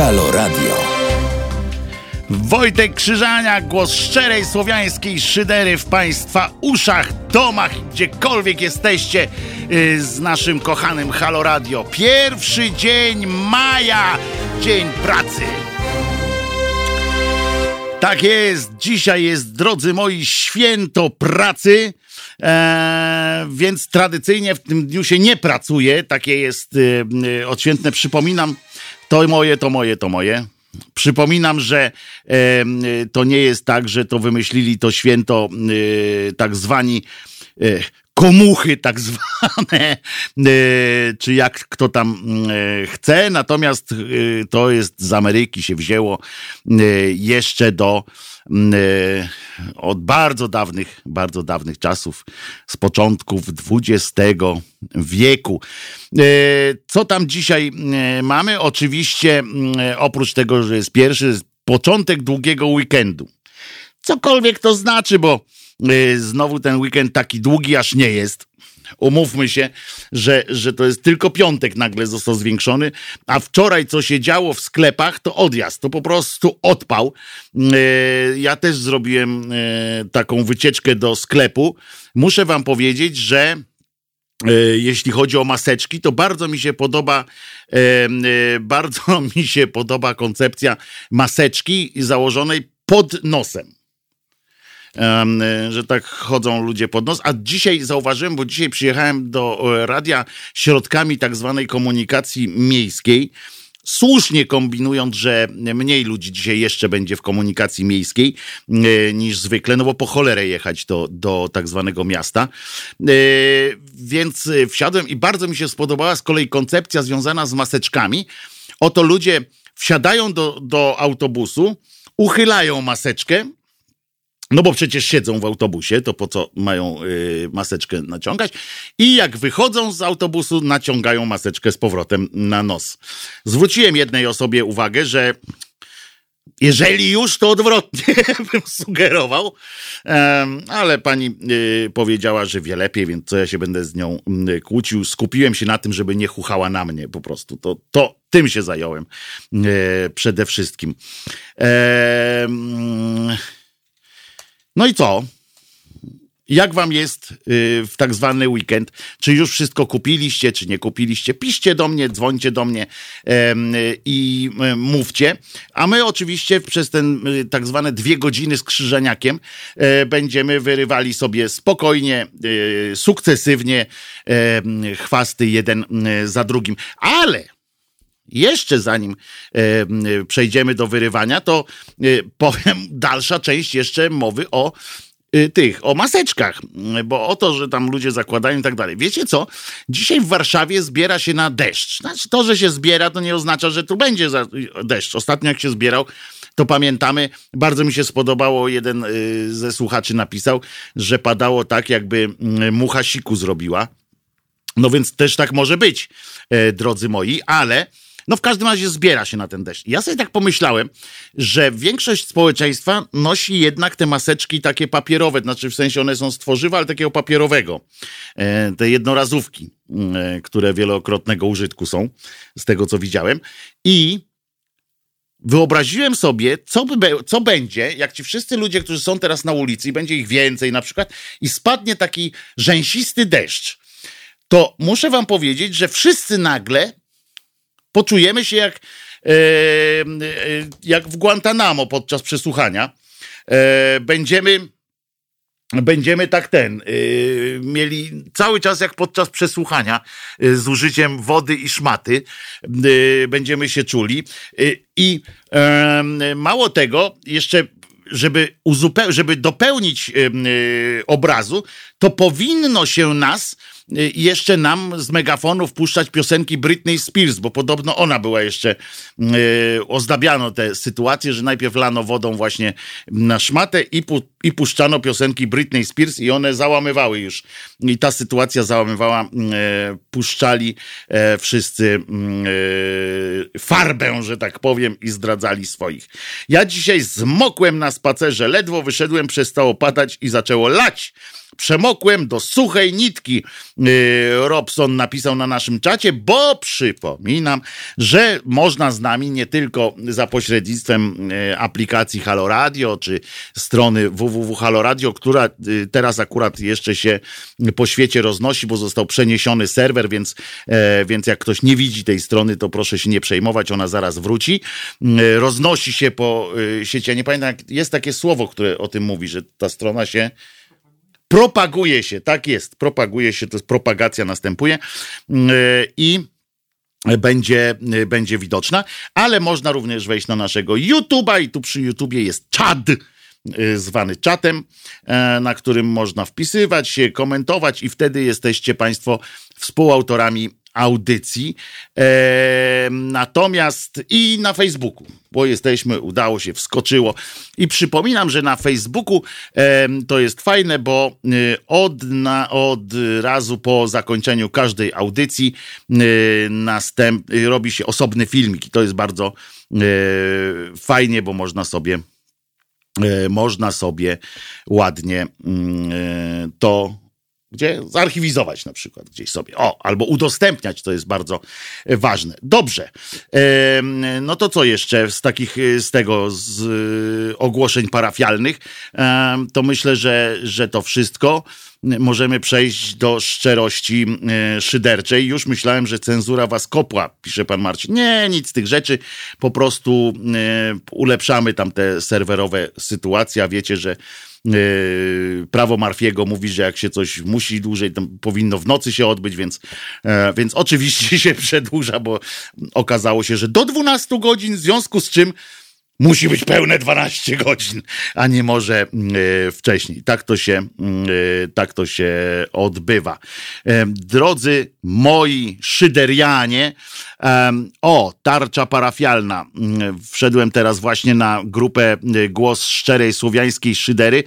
Halo Radio. Wojtek Krzyżania, głos szczerej słowiańskiej szydery w Państwa uszach, domach, gdziekolwiek jesteście y, z naszym kochanym Halo Radio. Pierwszy dzień maja, dzień pracy. Tak jest, dzisiaj jest, drodzy moi, święto pracy. E, więc tradycyjnie w tym dniu się nie pracuje. Takie jest y, odświętne. Przypominam, to moje, to moje, to moje. Przypominam, że e, to nie jest tak, że to wymyślili to święto e, tak zwani e, komuchy tak zwane, czy jak kto tam chce. Natomiast to jest z Ameryki się wzięło jeszcze do od bardzo dawnych, bardzo dawnych czasów, z początków XX wieku. Co tam dzisiaj mamy? Oczywiście, oprócz tego, że jest pierwszy, początek długiego weekendu. Cokolwiek to znaczy, bo znowu ten weekend taki długi aż nie jest umówmy się, że, że to jest tylko piątek nagle został zwiększony, a wczoraj co się działo w sklepach, to odjazd, to po prostu odpał. E, ja też zrobiłem e, taką wycieczkę do sklepu. Muszę wam powiedzieć, że e, jeśli chodzi o maseczki, to bardzo mi się podoba, bardzo mi się podoba koncepcja maseczki założonej pod nosem. E, że tak chodzą ludzie pod nos. A dzisiaj zauważyłem, bo dzisiaj przyjechałem do e, radia środkami tak zwanej komunikacji miejskiej słusznie kombinując, że mniej ludzi dzisiaj jeszcze będzie w komunikacji miejskiej e, niż zwykle, no bo po cholerę jechać do, do tak zwanego miasta. Więc wsiadłem i bardzo mi się spodobała z kolei koncepcja związana z maseczkami. Oto ludzie wsiadają do, do autobusu, uchylają maseczkę, no bo przecież siedzą w autobusie, to po co mają y, maseczkę naciągać? I jak wychodzą z autobusu, naciągają maseczkę z powrotem na nos. Zwróciłem jednej osobie uwagę, że jeżeli już, to odwrotnie bym sugerował, ale pani y, powiedziała, że wie lepiej, więc co ja się będę z nią y, kłócił. Skupiłem się na tym, żeby nie chuchała na mnie po prostu. To, to tym się zająłem y, przede wszystkim. No i co? Jak wam jest y, w tak zwany weekend? Czy już wszystko kupiliście, czy nie kupiliście? Piszcie do mnie, dzwońcie do mnie i y, mówcie. A my oczywiście przez ten y, tak zwane dwie godziny z krzyżeniakiem będziemy wyrywali sobie spokojnie, sukcesywnie chwasty jeden za drugim. Ale jeszcze zanim e, przejdziemy do wyrywania, to e, powiem dalsza część jeszcze mowy o e, tych, o maseczkach, bo o to, że tam ludzie zakładają i tak dalej. Wiecie co? Dzisiaj w Warszawie zbiera się na deszcz. Znaczy, to, że się zbiera, to nie oznacza, że tu będzie deszcz. Ostatnio jak się zbierał, to pamiętamy, bardzo mi się spodobało, jeden ze słuchaczy napisał, że padało tak, jakby mucha siku zrobiła. No więc też tak może być, drodzy moi, ale no w każdym razie zbiera się na ten deszcz. Ja sobie tak pomyślałem, że większość społeczeństwa nosi jednak te maseczki takie papierowe, znaczy w sensie one są z tworzywa, ale takiego papierowego. E, te jednorazówki, e, które wielokrotnego użytku są, z tego co widziałem. I wyobraziłem sobie, co, by, co będzie, jak ci wszyscy ludzie, którzy są teraz na ulicy, i będzie ich więcej na przykład, i spadnie taki rzęsisty deszcz, to muszę wam powiedzieć, że wszyscy nagle Poczujemy się jak, e, e, jak w Guantanamo podczas przesłuchania. E, będziemy będziemy tak ten, yy, mieli cały czas jak podczas przesłuchania z użyciem wody i szmaty, będziemy się czuli. I mało tego, jeszcze żeby, uzupeł- żeby dopełnić obrazu, to powinno się nas jeszcze nam z megafonów puszczać piosenki Britney Spears, bo podobno ona była jeszcze, yy, ozdabiano tę sytuację, że najpierw lano wodą właśnie na szmatę i, pu i puszczano piosenki Britney Spears i one załamywały już. I ta sytuacja załamywała, yy, puszczali yy, wszyscy farbę, że tak powiem, i zdradzali swoich. Ja dzisiaj zmokłem na spacerze, ledwo wyszedłem, przestało padać i zaczęło lać. Przemokłem do suchej nitki. Robson napisał na naszym czacie, bo przypominam, że można z nami nie tylko za pośrednictwem aplikacji Halo Radio, czy strony www.haloradio, która teraz akurat jeszcze się po świecie roznosi, bo został przeniesiony serwer, więc, więc jak ktoś nie widzi tej strony, to proszę się nie przejmować, ona zaraz wróci. Roznosi się po sieci. Ja nie pamiętam, jest takie słowo, które o tym mówi, że ta strona się propaguje się, tak jest, propaguje się, to jest propagacja następuje i będzie, będzie widoczna, ale można również wejść na naszego YouTube'a i tu przy YouTubie jest czad zwany czatem, na którym można wpisywać się, komentować i wtedy jesteście Państwo współautorami audycji. E, natomiast i na Facebooku, bo jesteśmy, udało się, wskoczyło. I przypominam, że na Facebooku e, to jest fajne, bo e, od, na, od razu po zakończeniu każdej audycji e, następ, robi się osobny filmik. I to jest bardzo fajnie, bo można sobie można sobie ładnie mm, to gdzie zarchiwizować na przykład gdzieś sobie. O, albo udostępniać, to jest bardzo e, ważne. Dobrze. No to co jeszcze z takich, e, z tego, z e, ogłoszeń parafialnych? To myślę, że, że to wszystko. Możemy przejść do szczerości szyderczej. Już myślałem, że cenzura was kopła, pisze pan Marcin. Nie, nic z tych rzeczy. Po prostu ulepszamy tam te serwerowe sytuacje. A wiecie, że Yy, prawo Marfiego mówi, że jak się coś musi dłużej, to powinno w nocy się odbyć, więc, e, więc oczywiście się przedłuża, bo okazało się, że do 12 godzin, w związku z czym musi być pełne 12 godzin, a nie może y, wcześniej. Tak to się, y, tak to się odbywa. Y, drodzy moi szyderianie, o, tarcza parafialna. Wszedłem teraz właśnie na grupę Głos Szczerej Słowiańskiej Szydery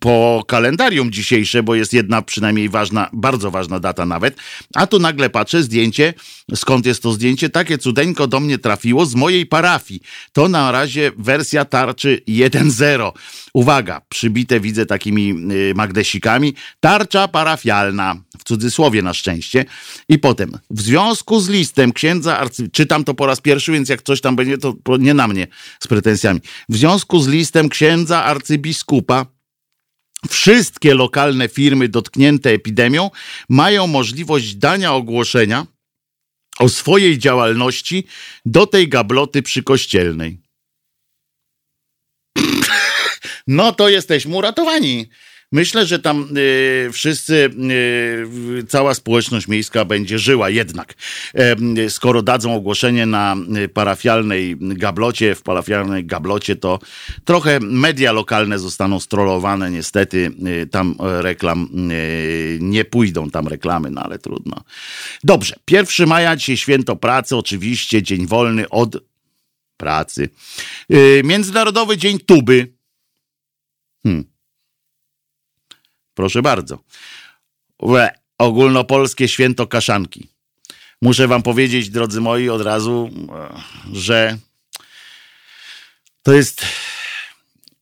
po kalendarium dzisiejsze, bo jest jedna przynajmniej ważna, bardzo ważna data nawet. A tu nagle patrzę zdjęcie, skąd jest to zdjęcie? Takie cudeńko do mnie trafiło z mojej parafii. To na razie razie wersja tarczy 1.0. Uwaga, przybite widzę takimi y, magdesikami. Tarcza parafialna, w cudzysłowie na szczęście. I potem, w związku z listem księdza arcy... Czytam to po raz pierwszy, więc jak coś tam będzie, to nie na mnie z pretensjami. W związku z listem księdza arcybiskupa Wszystkie lokalne firmy dotknięte epidemią mają możliwość dania ogłoszenia o swojej działalności do tej gabloty przykościelnej. no to jesteśmy uratowani. Myślę, że tam y, wszyscy, y, cała społeczność miejska będzie żyła jednak. Skoro dadzą ogłoszenie na y, parafialnej gablocie, w parafialnej gablocie, to trochę media lokalne zostaną strollowane. Niestety y, tam reklam y, nie pójdą, tam reklamy, no ale trudno. Dobrze, 1 maja, dzisiaj święto pracy, oczywiście dzień wolny od pracy. Międzynarodowy Dzień Tuby Hmm. Proszę bardzo. Ogólnopolskie święto kaszanki. Muszę wam powiedzieć, drodzy moi, od razu, że to jest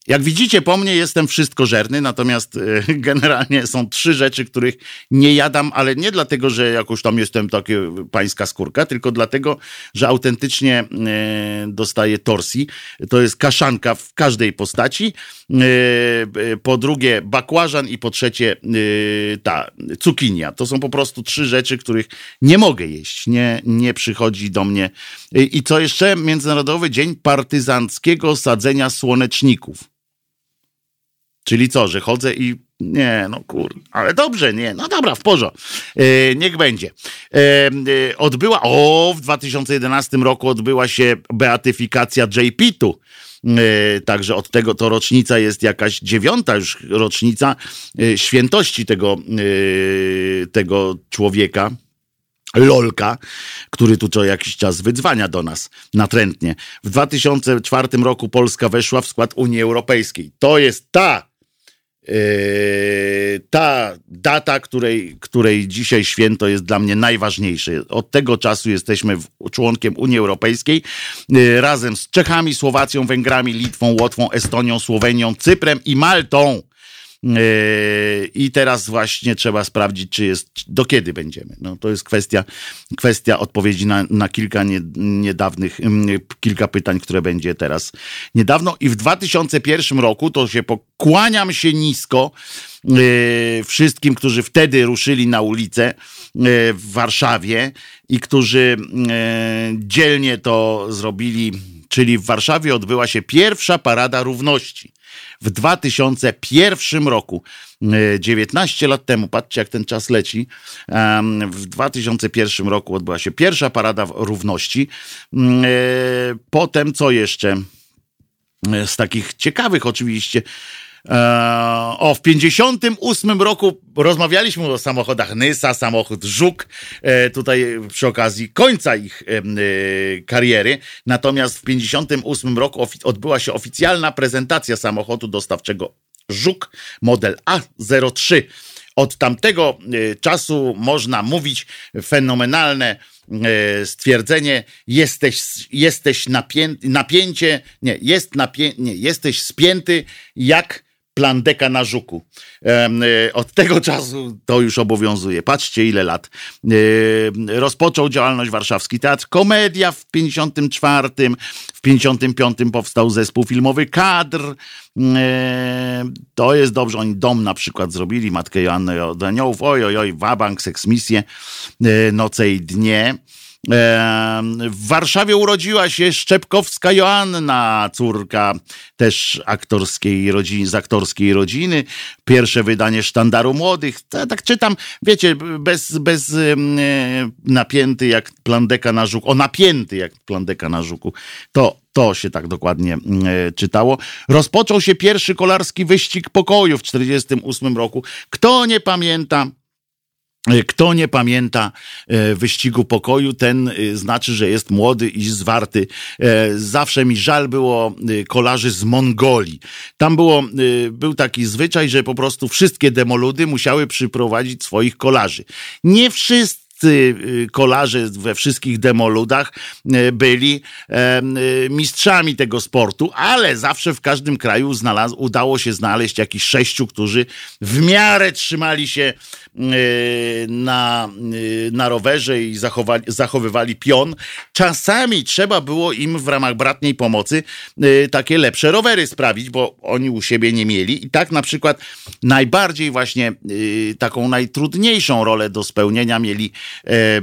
jak widzicie po mnie jestem wszystko żerny, natomiast e, generalnie są trzy rzeczy, których nie jadam, ale nie dlatego, że jakoś tam jestem taki pańska skórka, tylko dlatego, że autentycznie e, dostaję torsji. To jest kaszanka w każdej postaci. E, po drugie bakłażan i po trzecie ta cukinia. To są po prostu trzy rzeczy, których nie mogę jeść. Nie, nie przychodzi do mnie. I co jeszcze? Międzynarodowy Dzień Partyzanckiego Sadzenia Słoneczników. Czyli co, że chodzę i nie, no kur, ale dobrze, nie, no dobra, w porządku, e, niech będzie. E, e, odbyła, o, w 2011 roku odbyła się beatyfikacja JP-tu. E, także od tego to rocznica jest jakaś dziewiąta już rocznica e, świętości tego, e, tego człowieka. Lolka, który tu co jakiś czas wydzwania do nas natrętnie. W 2004 roku Polska weszła w skład Unii Europejskiej. To jest ta ta data, której, której dzisiaj święto jest dla mnie najważniejsze. Od tego czasu jesteśmy członkiem Unii Europejskiej yy, razem z Czechami, Słowacją, Węgrami, Litwą, Łotwą, Estonią, Słowenią, Cyprem i Maltą. I teraz właśnie trzeba sprawdzić, czy jest, do kiedy będziemy. No, to jest kwestia, kwestia odpowiedzi na, na kilka nie, niedawnych, kilka pytań, które będzie teraz niedawno. I w 2001 roku, to się pokłaniam się nisko, wszystkim, którzy wtedy ruszyli na ulicę w Warszawie i którzy dzielnie to zrobili, czyli w Warszawie odbyła się pierwsza parada równości w 2001 roku, 19 e, lat temu, patrzcie jak ten czas leci, w 2001 roku odbyła się pierwsza parada równości. Mm, e, potem co jeszcze? E, z takich ciekawych oczywiście o, w 58 roku rozmawialiśmy o samochodach Nysa, samochód Żuk, tutaj przy okazji końca ich kariery. Natomiast w 58 roku odbyła się oficjalna prezentacja samochodu dostawczego Żuk, model A03. Od tamtego czasu można mówić fenomenalne stwierdzenie jesteś, jesteś napięty, napięcie, nie, jest napię, nie, jesteś spięty jak plandeka na żuku. E, od tego czasu to już obowiązuje. Patrzcie, ile lat. E, rozpoczął działalność Warszawski Teatr Komedia w 54. W 55 powstał zespół filmowy Kadr. E, to jest dobrze. Oni dom na przykład zrobili, Matkę Joannę od. Oj, oj, oj, Wabank, Seksmisję, Noce i Dnie. W Warszawie urodziła się Szczepkowska Joanna, córka też aktorskiej rodziny, z aktorskiej rodziny. Pierwsze wydanie Sztandaru Młodych. tak czytam, wiecie, bez, bez e, napięty jak plandeka na żuku. O, napięty jak plandeka na żuku. To, to się tak dokładnie e, czytało. Rozpoczął się pierwszy kolarski wyścig pokoju w 1948 roku. Kto nie pamięta, kto nie pamięta e, wyścigu pokoju, ten e, znaczy, że jest młody i zwarty. Zawsze mi żal było kolarzy z Mongolii. Tam było, był taki zwyczaj, że po prostu wszystkie demoludy musiały przyprowadzić swoich kolarzy. Nie wszyscy wszyscy y, kolarze we wszystkich demoludach y, byli y, mistrzami tego sportu, ale zawsze w każdym kraju znalaz- udało się znaleźć jakichś sześciu, którzy w miarę trzymali się na, na rowerze i zachowali, zachowywali pion. Czasami trzeba było im w ramach bratniej pomocy takie lepsze rowery sprawić, bo oni u siebie nie mieli. I tak na przykład najbardziej właśnie taką najtrudniejszą rolę do spełnienia mieli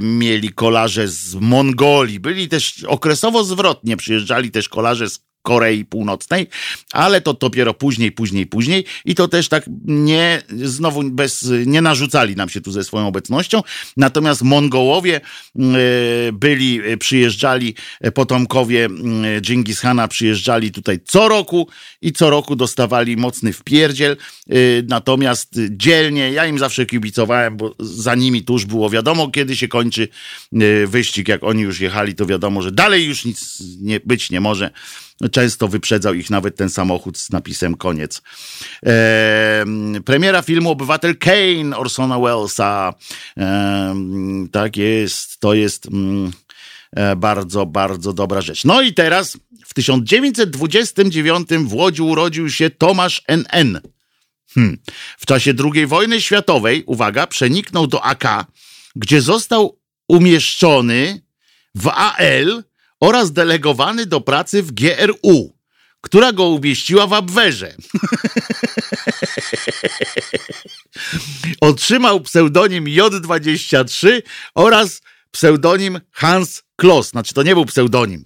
mieli kolarze z Mongolii. Byli też okresowo zwrotnie, przyjeżdżali też kolarze z Korei Północnej, ale to dopiero później, później, później i to też tak nie, znowu bez, nie narzucali nam się tu ze swoją obecnością, natomiast Mongołowie e, byli, e, przyjeżdżali, e, potomkowie Dżingis Hana przyjeżdżali tutaj co roku i co roku dostawali mocny wpierdziel, natomiast dzielnie, ja im zawsze kibicowałem, bo za nimi tuż było wiadomo, kiedy się kończy wyścig, jak oni już jechali, to wiadomo, że dalej już nic nie, być nie może. Często wyprzedzał ich nawet ten samochód z napisem koniec. Premiera filmu Obywatel Kane Orsona Wellesa. E, tak jest, to jest mm, e, bardzo, bardzo dobra rzecz. No i teraz w 1929 w Łodzi urodził się Tomasz N.N. Hmm. W czasie II wojny światowej, uwaga, przeniknął do AK, gdzie został umieszczony w AL oraz delegowany do pracy w GRU, która go umieściła w Abwerze. Otrzymał pseudonim J23 oraz pseudonim Hans Kloss. Znaczy, to nie był pseudonim.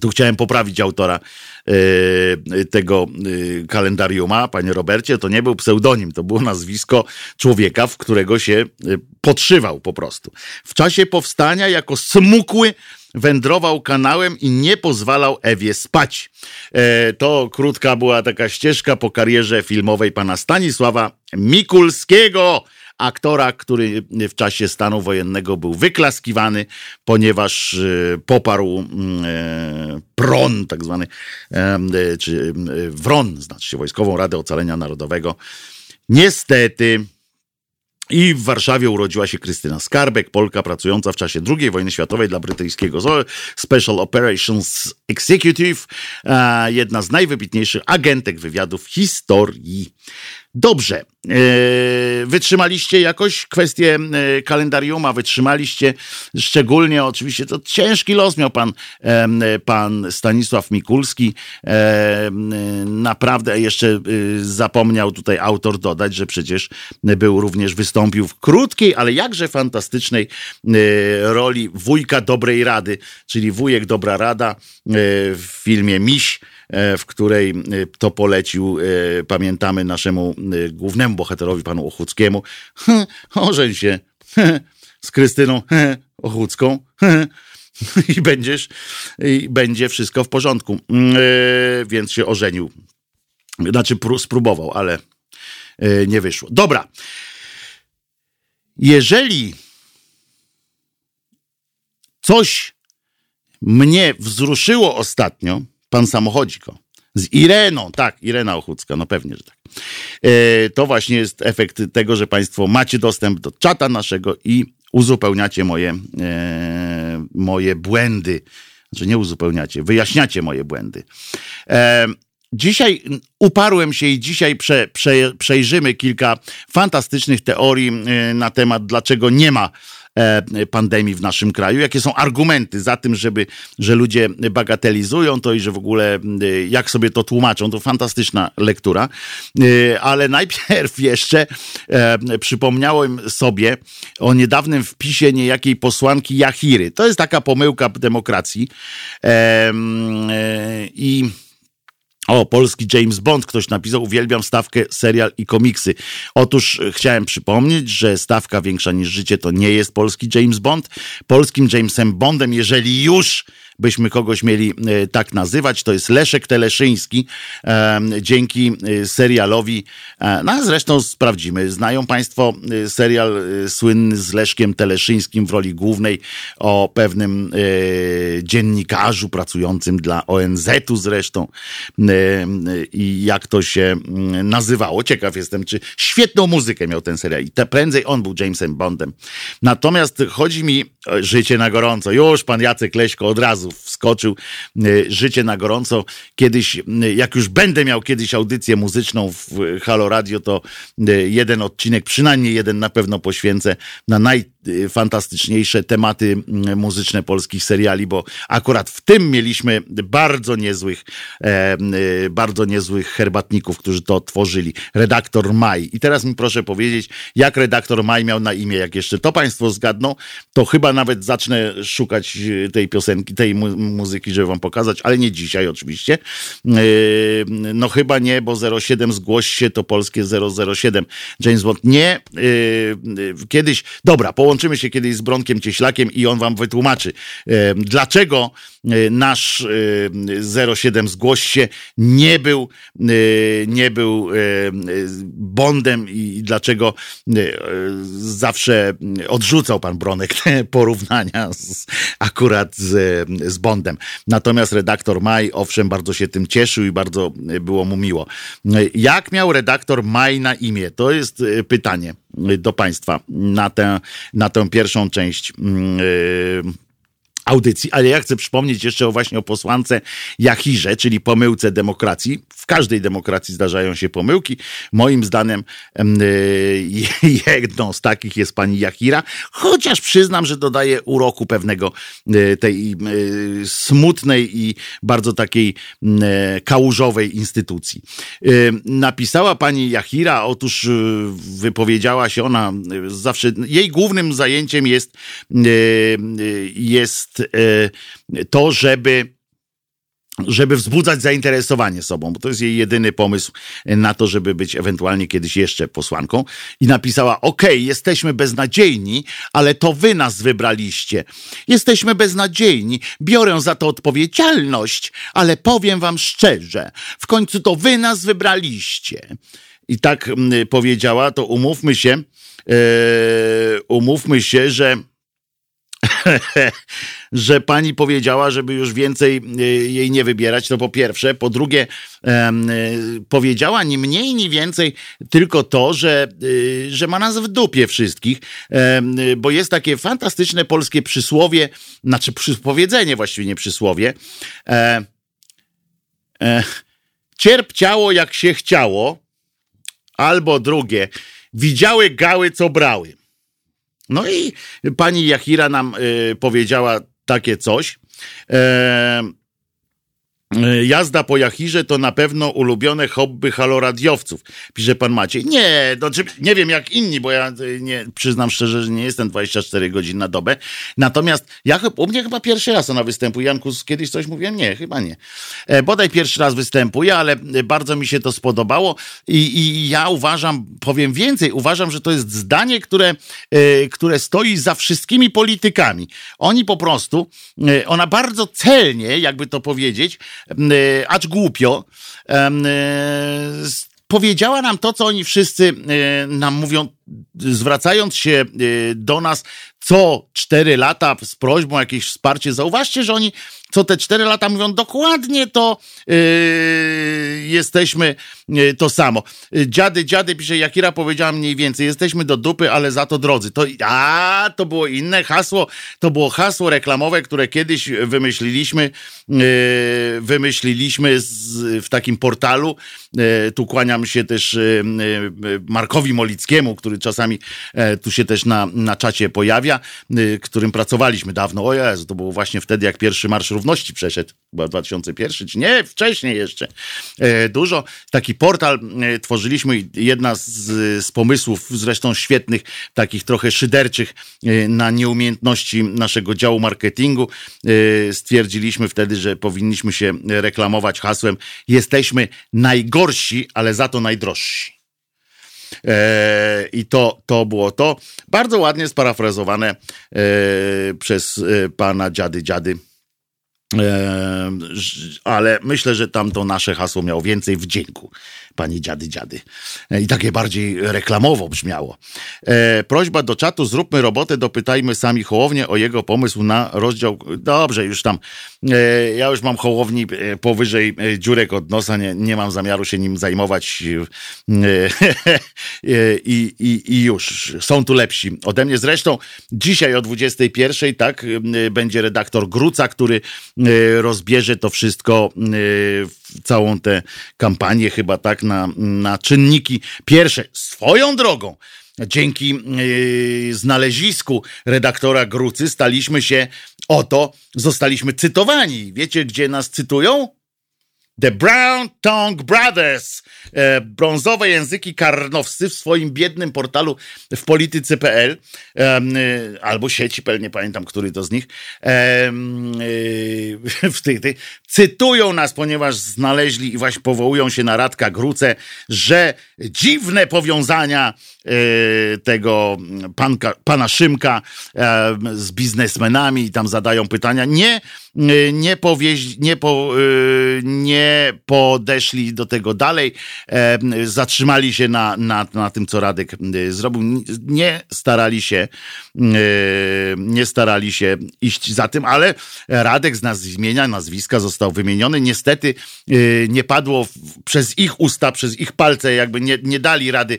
Tu chciałem poprawić autora e, tego e, kalendariuma, panie Robercie. To nie był pseudonim, to było nazwisko człowieka, w którego się e, podszywał po prostu. W czasie powstania jako smukły wędrował kanałem i nie pozwalał Ewie spać. E, to krótka była taka ścieżka po karierze filmowej pana Stanisława Mikulskiego aktora, który w czasie stanu wojennego był wyklaskiwany, ponieważ e, poparł mm, e, PRON, tak zwany, czy WRON, znaczy Wojskową Radę Ocalenia Narodowego. Niestety i w Warszawie urodziła się Krystyna Skarbek, Polka pracująca w czasie II wojny światowej dla brytyjskiego Special Operations Executive, jedna z najwybitniejszych agentek wywiadu w historii. Dobrze. Wytrzymaliście jakoś kwestię kalendariuma, wytrzymaliście szczególnie, oczywiście to ciężki los miał pan, pan Stanisław Mikulski. Naprawdę jeszcze zapomniał tutaj autor dodać, że przecież był również, wystąpił w krótkiej, ale jakże fantastycznej roli wujka dobrej rady, czyli wujek dobra rada w filmie Miś E, w której e, to polecił, e, pamiętamy, naszemu głównemu bohaterowi, panu Ochuckiemu. Ożeń się z Krystyną Ochucką i będziesz, i będzie wszystko w porządku. Więc się ożenił. Znaczy spróbował, ale nie wyszło. Dobra. Jeżeli coś mnie wzruszyło ostatnio, pan samochodziko. Z Ireną, tak, Irena Ochucka, no pewnie, że tak. E, to właśnie jest efekt tego, że Państwo macie dostęp do czata naszego i uzupełniacie moje, e, moje błędy. Znaczy nie uzupełniacie, wyjaśniacie moje błędy. E, dzisiaj uparłem się i dzisiaj prze, prze, przejrzymy kilka fantastycznych teorii na temat, dlaczego nie ma pandemii w naszym kraju, jakie są argumenty za tym, żeby, że ludzie bagatelizują to i że w ogóle e, jak sobie to tłumaczą, to fantastyczna lektura. E, ale najpierw jeszcze przypomniałem sobie o niedawnym wpisie niejakiej posłanki Jachiry. To jest taka pomyłka demokracji. I o, polski James Bond, ktoś napisał, uwielbiam stawkę, serial i komiksy. Otóż e, chciałem przypomnieć, że stawka większa niż życie to nie jest polski James Bond. Polskim Jamesem Bondem, jeżeli już byśmy kogoś mieli e, tak nazywać. To jest Leszek Teleszyński. Dzięki e, serialowi, e, no a zresztą sprawdzimy. Znają Państwo serial słynny z Leszkiem Teleszyńskim w roli głównej o pewnym dziennikarzu pracującym dla ONZ-u zresztą i jak to się mm, nazywało. Ciekaw jestem, czy świetną muzykę miał ten serial i te prędzej on był Jamesem Bondem. Natomiast chodzi mi życie na gorąco. Już pan Jacek Leśko od razu wskoczył. E, życie na gorąco. Kiedyś, e, jak już będę miał kiedyś audycję muzyczną w Halo Radio, to e, jeden odcinek, przynajmniej jeden na pewno poświęcę na najfantastyczniejsze tematy muzyczne polskich seriali, bo akurat w tym mieliśmy bardzo niezłych, bardzo niezłych herbatników, którzy to tworzyli. Redaktor Maj. I teraz mi proszę powiedzieć, jak redaktor Maj miał na imię, jak jeszcze to Państwo zgadną, to chyba nawet zacznę szukać tej piosenki, tej muzyki, żeby wam pokazać, ale nie dzisiaj oczywiście. Yy, no chyba nie, bo 07 zgłoś się to polskie 007. James Bond nie. Kiedyś, dobra, połączymy się kiedyś z Bronkiem Cieślakiem i on wam wytłumaczy, dlaczego nasz 07 zgłoś się nie był, nie był Bondem i dlaczego zawsze odrzucał pan Bronek te porównania z, akurat z, z Bondem. Natomiast redaktor Maj, owszem, bardzo się tym cieszył i bardzo e, było mu miło. E, jak miał redaktor Maj na imię? To jest e, pytanie do Państwa na tę, na tę pierwszą część. Yy audycji, ale ja chcę przypomnieć jeszcze o właśnie o posłance Jachirze, czyli pomyłce demokracji. W każdej demokracji zdarzają się pomyłki. Moim zdaniem jedną z takich jest pani Jachira, chociaż przyznam, że dodaje uroku pewnego tej smutnej i bardzo takiej kałużowej instytucji. Napisała pani Jachira, otóż wypowiedziała się ona zawsze, jej głównym zajęciem jest jest jest e, to, żeby żeby wzbudzać zainteresowanie sobą, bo to jest jej jedyny pomysł na to, żeby być ewentualnie kiedyś jeszcze posłanką. I napisała: OK, jesteśmy beznadziejni, ale to wy nas wybraliście. Jesteśmy beznadziejni, biorę za to odpowiedzialność, ale powiem wam szczerze, w końcu to wy nas wybraliście. I tak powiedziała, to umówmy się, yy, umówmy się, że że pani powiedziała, żeby już więcej e, jej nie wybierać, to po pierwsze. Po drugie, e, powiedziała ni mniej, ni więcej tylko to, że, e, że ma nas w dupie wszystkich, bo jest takie fantastyczne polskie przysłowie, znaczy powiedzenie właściwie nie przysłowie. Cierp ciało jak się chciało, albo drugie, widziały gały, co brały. No i pani Jachira nam y, powiedziała takie coś. E, jazda po Jachirze to na pewno ulubione hobby haloradiowców, pisze pan Maciej. Nie, no, nie wiem jak inni, bo ja e, nie, przyznam szczerze, że nie jestem 24 godzin na dobę. Natomiast ja, u mnie chyba pierwszy raz ona występuje. Janku, kiedyś coś mówiłem? Nie, chyba nie. E, bodaj pierwszy raz występuje, ale bardzo mi się to spodobało i, i ja uważam, powiem więcej, uważam, że to jest zdanie, które, e, które stoi za wszystkimi politykami. Oni po prostu, e, ona bardzo celnie, jakby to powiedzieć, E, acz głupio, e, powiedziała nam to, co oni wszyscy e, nam mówią, zwracając się do nas co cztery lata z prośbą o jakieś wsparcie. Zauważcie, że oni co te cztery lata mówią dokładnie to yy, jesteśmy yy, to samo. Dziady, dziady, pisze Jakira, powiedziała mniej więcej, jesteśmy do dupy, ale za to drodzy. To, a, to było inne hasło, to było hasło reklamowe, które kiedyś wymyśliliśmy, yy, wymyśliliśmy z, w takim portalu. Yy, tu kłaniam się też yy, yy, Markowi Molickiemu, który czasami tu się też na, na czacie pojawia, którym pracowaliśmy dawno. O Jezu, to było właśnie wtedy, jak pierwszy Marsz Równości przeszedł, chyba 2001, czy nie, wcześniej jeszcze. E, dużo. Taki portal e, tworzyliśmy. Jedna z, z pomysłów, zresztą świetnych, takich trochę szyderczych e, na nieumiejętności naszego działu marketingu, stwierdziliśmy wtedy, że powinniśmy się reklamować hasłem jesteśmy najgorsi, ale za to najdrożsi. I to, to było to. Bardzo ładnie sparafrazowane przez pana dziady dziady ale myślę, że tam to nasze hasło miało więcej wdzięku pani dziady dziady. I takie bardziej reklamowo brzmiało. E, prośba do czatu, zróbmy robotę, dopytajmy sami Hołownię o jego pomysł na rozdział. Dobrze, już tam, e, ja już mam Hołowni e, powyżej e, dziurek od nosa, nie, nie mam zamiaru się nim zajmować e, i, i, i już. Są tu lepsi ode mnie. Zresztą dzisiaj o 21, tak, będzie redaktor Gruca, który rozbierze to wszystko całą tę kampanię chyba tak na, na czynniki pierwsze. Swoją drogą, dzięki yy, znalezisku redaktora Grucy staliśmy się oto, zostaliśmy cytowani. Wiecie, gdzie nas cytują? The Brown Tongue Brothers, brązowe języki karnowscy w swoim biednym portalu w polityce.pl e, e, albo sieci.pl, nie pamiętam, który to z nich, e, e, w tych, tych, cytują nas, ponieważ znaleźli i właśnie powołują się na Radka Gruce, że dziwne powiązania e, tego panka, pana Szymka z biznesmenami i tam zadają pytania. Nie, nie, powieź, nie, po, nie podeszli do tego dalej, zatrzymali się na, na, na tym, co Radek zrobił. Nie starali się, nie starali się iść za tym, ale Radek z nas zmienia nazwiska został wymieniony. Niestety nie padło przez ich usta, przez ich palce, jakby nie, nie dali rady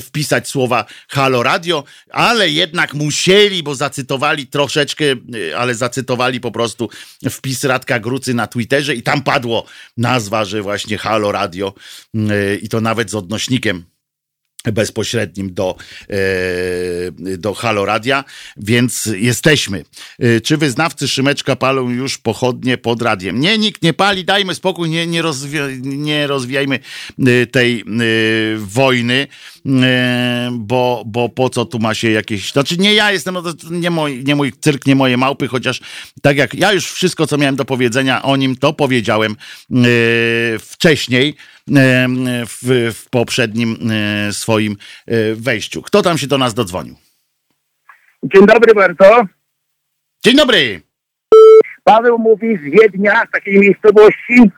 wpisać słowa Halo Radio, ale jednak musieli, bo zacytowali troszeczkę, ale zacytowali po prostu wpis Radka Grucy na Twitterze i tam padło nazwa, że właśnie Halo Radio e, i to nawet z odnośnikiem bezpośrednim do, e, do Haloradia, więc jesteśmy. E, czy wyznawcy Szymeczka palą już pochodnie pod radiem? Nie, nikt nie pali, dajmy spokój, nie, nie, rozwi- nie rozwijajmy tej wojny, bo, bo po co tu ma się jakieś... Znaczy nie ja jestem, no nie mój, nie mój cyrk, nie moje małpy, chociaż tak jak ja już wszystko, co miałem do powiedzenia o nim, to powiedziałem wcześniej, w, w poprzednim e, swoim e, wejściu. Kto tam się do nas dodzwonił? Dzień dobry bardzo. Dzień dobry. Paweł mówi z Wiednia, z takiej miejscowości.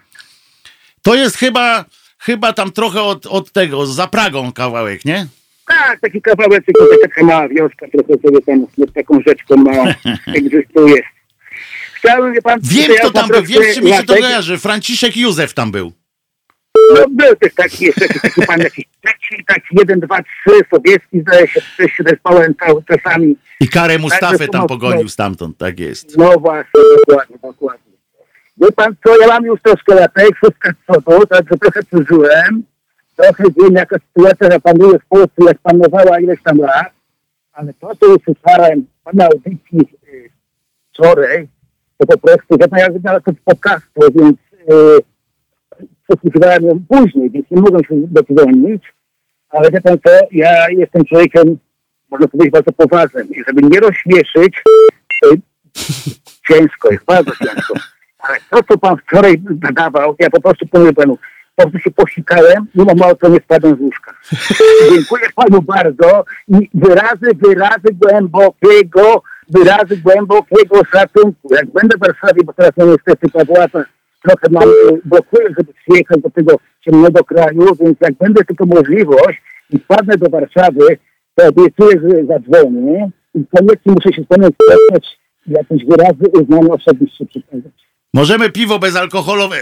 To jest chyba, chyba tam trochę od, od tego, za Pragą kawałek, nie? Tak, taki kawałek, tylko taka mała wioska, trochę sobie tam z taką rzeczką małą egzystuje. Chciałbym, wie pan... Wiem, kto tam był, wiem, czy mi się to kojarzy. Franciszek Józef tam był. No był też taki jeszcze taki pan jakiś trzeci, taki jeden, dwa, trzy, Sobieski zdaje się, też się zespołem czasami. I karę Mustafę tak, tam pogonił stamtąd, tak jest. No właśnie, dokładnie, dokładnie. Wie pan co, ja mam już troszkę latek, szóstka z przodu, także trochę przeżyłem. trochę wiem, jaka sytuacja panuje w Polsce, jak panowała ileś tam lat, ale to, co usłyszałem pana audycji y, wczoraj, to po prostu, ja jak na to podcastu, więc y, przesłuchiwałem ją później, więc nie mogłem się dodzwonić, ale wie pan co, ja jestem człowiekiem, można powiedzieć, bardzo poważnym i żeby nie rozśmieszyć, to ciężko jest, bardzo ciężko. Ale to, co pan wczoraj nadawał, ja po prostu powiem panu, po prostu się posikałem, mimo mało co nie spadłem z łóżka. Dziękuję panu bardzo i wyrazy, wyrazy głębokiego, wyrazy głębokiego szacunku. Jak będę w Warszawie, bo teraz no niestety ta władza trochę mam, blokuje, żeby przyjechać do tego ciemnego kraju, więc jak będę tylko możliwość i wpadnę do Warszawy, to obiecuję, że zadzwonię i koniecznie muszę się z panem spotkać jakieś wyrazy uznania osobiście przekazać. Możemy piwo bezalkoholowe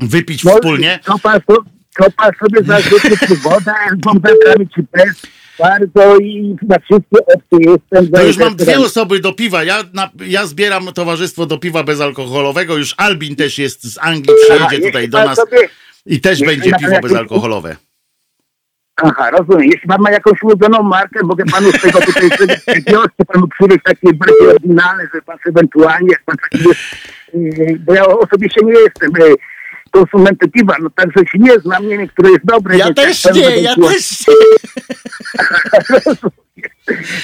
wypić no, wspólnie. To pan sobie zarzuci wodę z bąbelkami czy bez. Bardzo i na wszystkie opcje jestem. To już mam dwie osoby do piwa. Ja, na, ja zbieram towarzystwo do piwa bezalkoholowego. Już Albin też jest z Anglii, przyjedzie tutaj do nas sobie, i też będzie piwo bezalkoholowe. Aha, rozumiem. Jeśli pan ma jakąś ulubioną markę, mogę panu z tego tutaj wiosny panu takie bardziej oryginalne, że pan ewentualnie, jak pan taki jest, yy, bo ja osobiście nie jestem konsumentem piwa, no także się nie znam, nie wiem, które jest dobre. Ja też nie, ja też nie.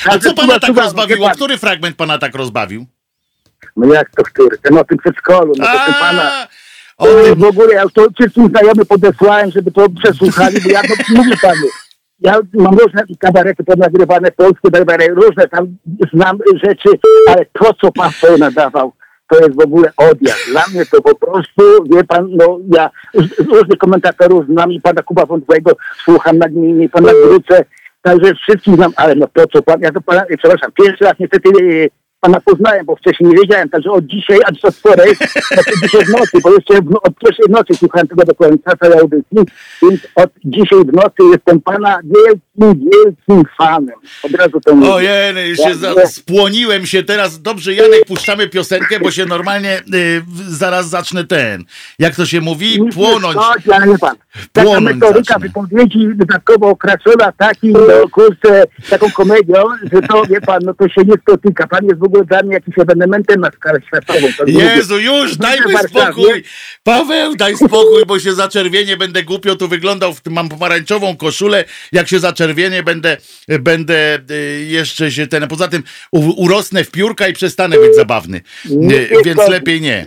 A co pana tak rozbawiło? Który fragment pana tak rozbawił? No jak to który? Ten o tym przedszkolu, no to pana... O tym... W ogóle ja to wszystkim znajomym podesłałem, żeby to przesłuchali, bo ja to mówię panu. Ja mam różne kabarety podnagrywane, polskie różne tam znam rzeczy, ale to, co pan sobie nadawał, to jest w ogóle odjazd. Dla mnie to po prostu, wie pan, no ja różnych komentatorów znam i pana Kuba Wątłego słucham nagminnie, pana Gruce, także wszystkich znam, ale no to, co pan, ja to pana, przepraszam, pierwszy raz niestety pana poznałem, bo wcześniej nie wiedziałem, także od dzisiaj, a od wczoraj, znaczy dzisiaj w nocy, bo jeszcze w, od pierwszej nocy słuchałem tego do końca całej audycji, więc od dzisiaj w nocy jestem pana wielkim, wielkim fanem. Od razu. Ojej, już się za, spłoniłem się teraz. Dobrze, Janek, puszczamy piosenkę, bo się normalnie y, zaraz zacznę ten, jak to się mówi, płonąć. Chodzi, ale nie pan. Taka płonąć metodyka zacznę. wypowiedzi dodatkowo okraszona takim, no, kurczę, taką komedią, że to, wie pan, no to się nie spotyka. Pan jest w ogóle dla mnie jakimś ewenementem na skalę światową. Jezu, już, dajmy spokój. Paweł, daj spokój, bo się zaczerwienie, będę głupio tu wyglądał, mam pomarańczową koszulę, jak się zaczerwienie, będę, będę y, jeszcze się ten, poza tym urosnę w piórka i przestanę być zabawny, nie, więc to, lepiej nie.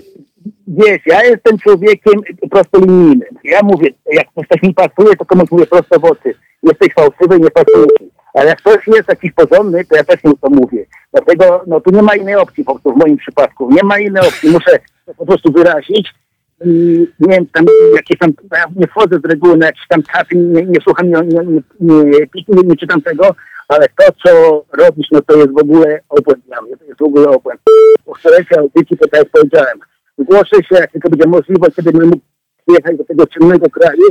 Wiesz, ja jestem człowiekiem prostolinijnym. Ja mówię, jak ktoś mi pasuje, to komuś mówię prosto w oczy. Jesteś fałszywy, nie pasuje ci. Ale jak ktoś jest jakiś porządny, to ja też mu to mówię. Dlatego no, tu nie ma innej opcji po prostu w moim przypadku. Nie ma innej opcji. Muszę to po prostu wyrazić. Nie wiem, tam jakieś tam, ja nie wchodzę z reguły na jakieś tam czasy, nie, nie słucham, nie, nie, nie, nie, nie czytam tego, ale to, co robisz, no to jest w ogóle obłęd dla mnie. To jest w ogóle obłęd. Po wczorajszej audycji, to tak jak powiedziałem, zgłoszę się, jak tylko będzie możliwość, kiedy będę mógł przyjechać do tego ciemnego kraju,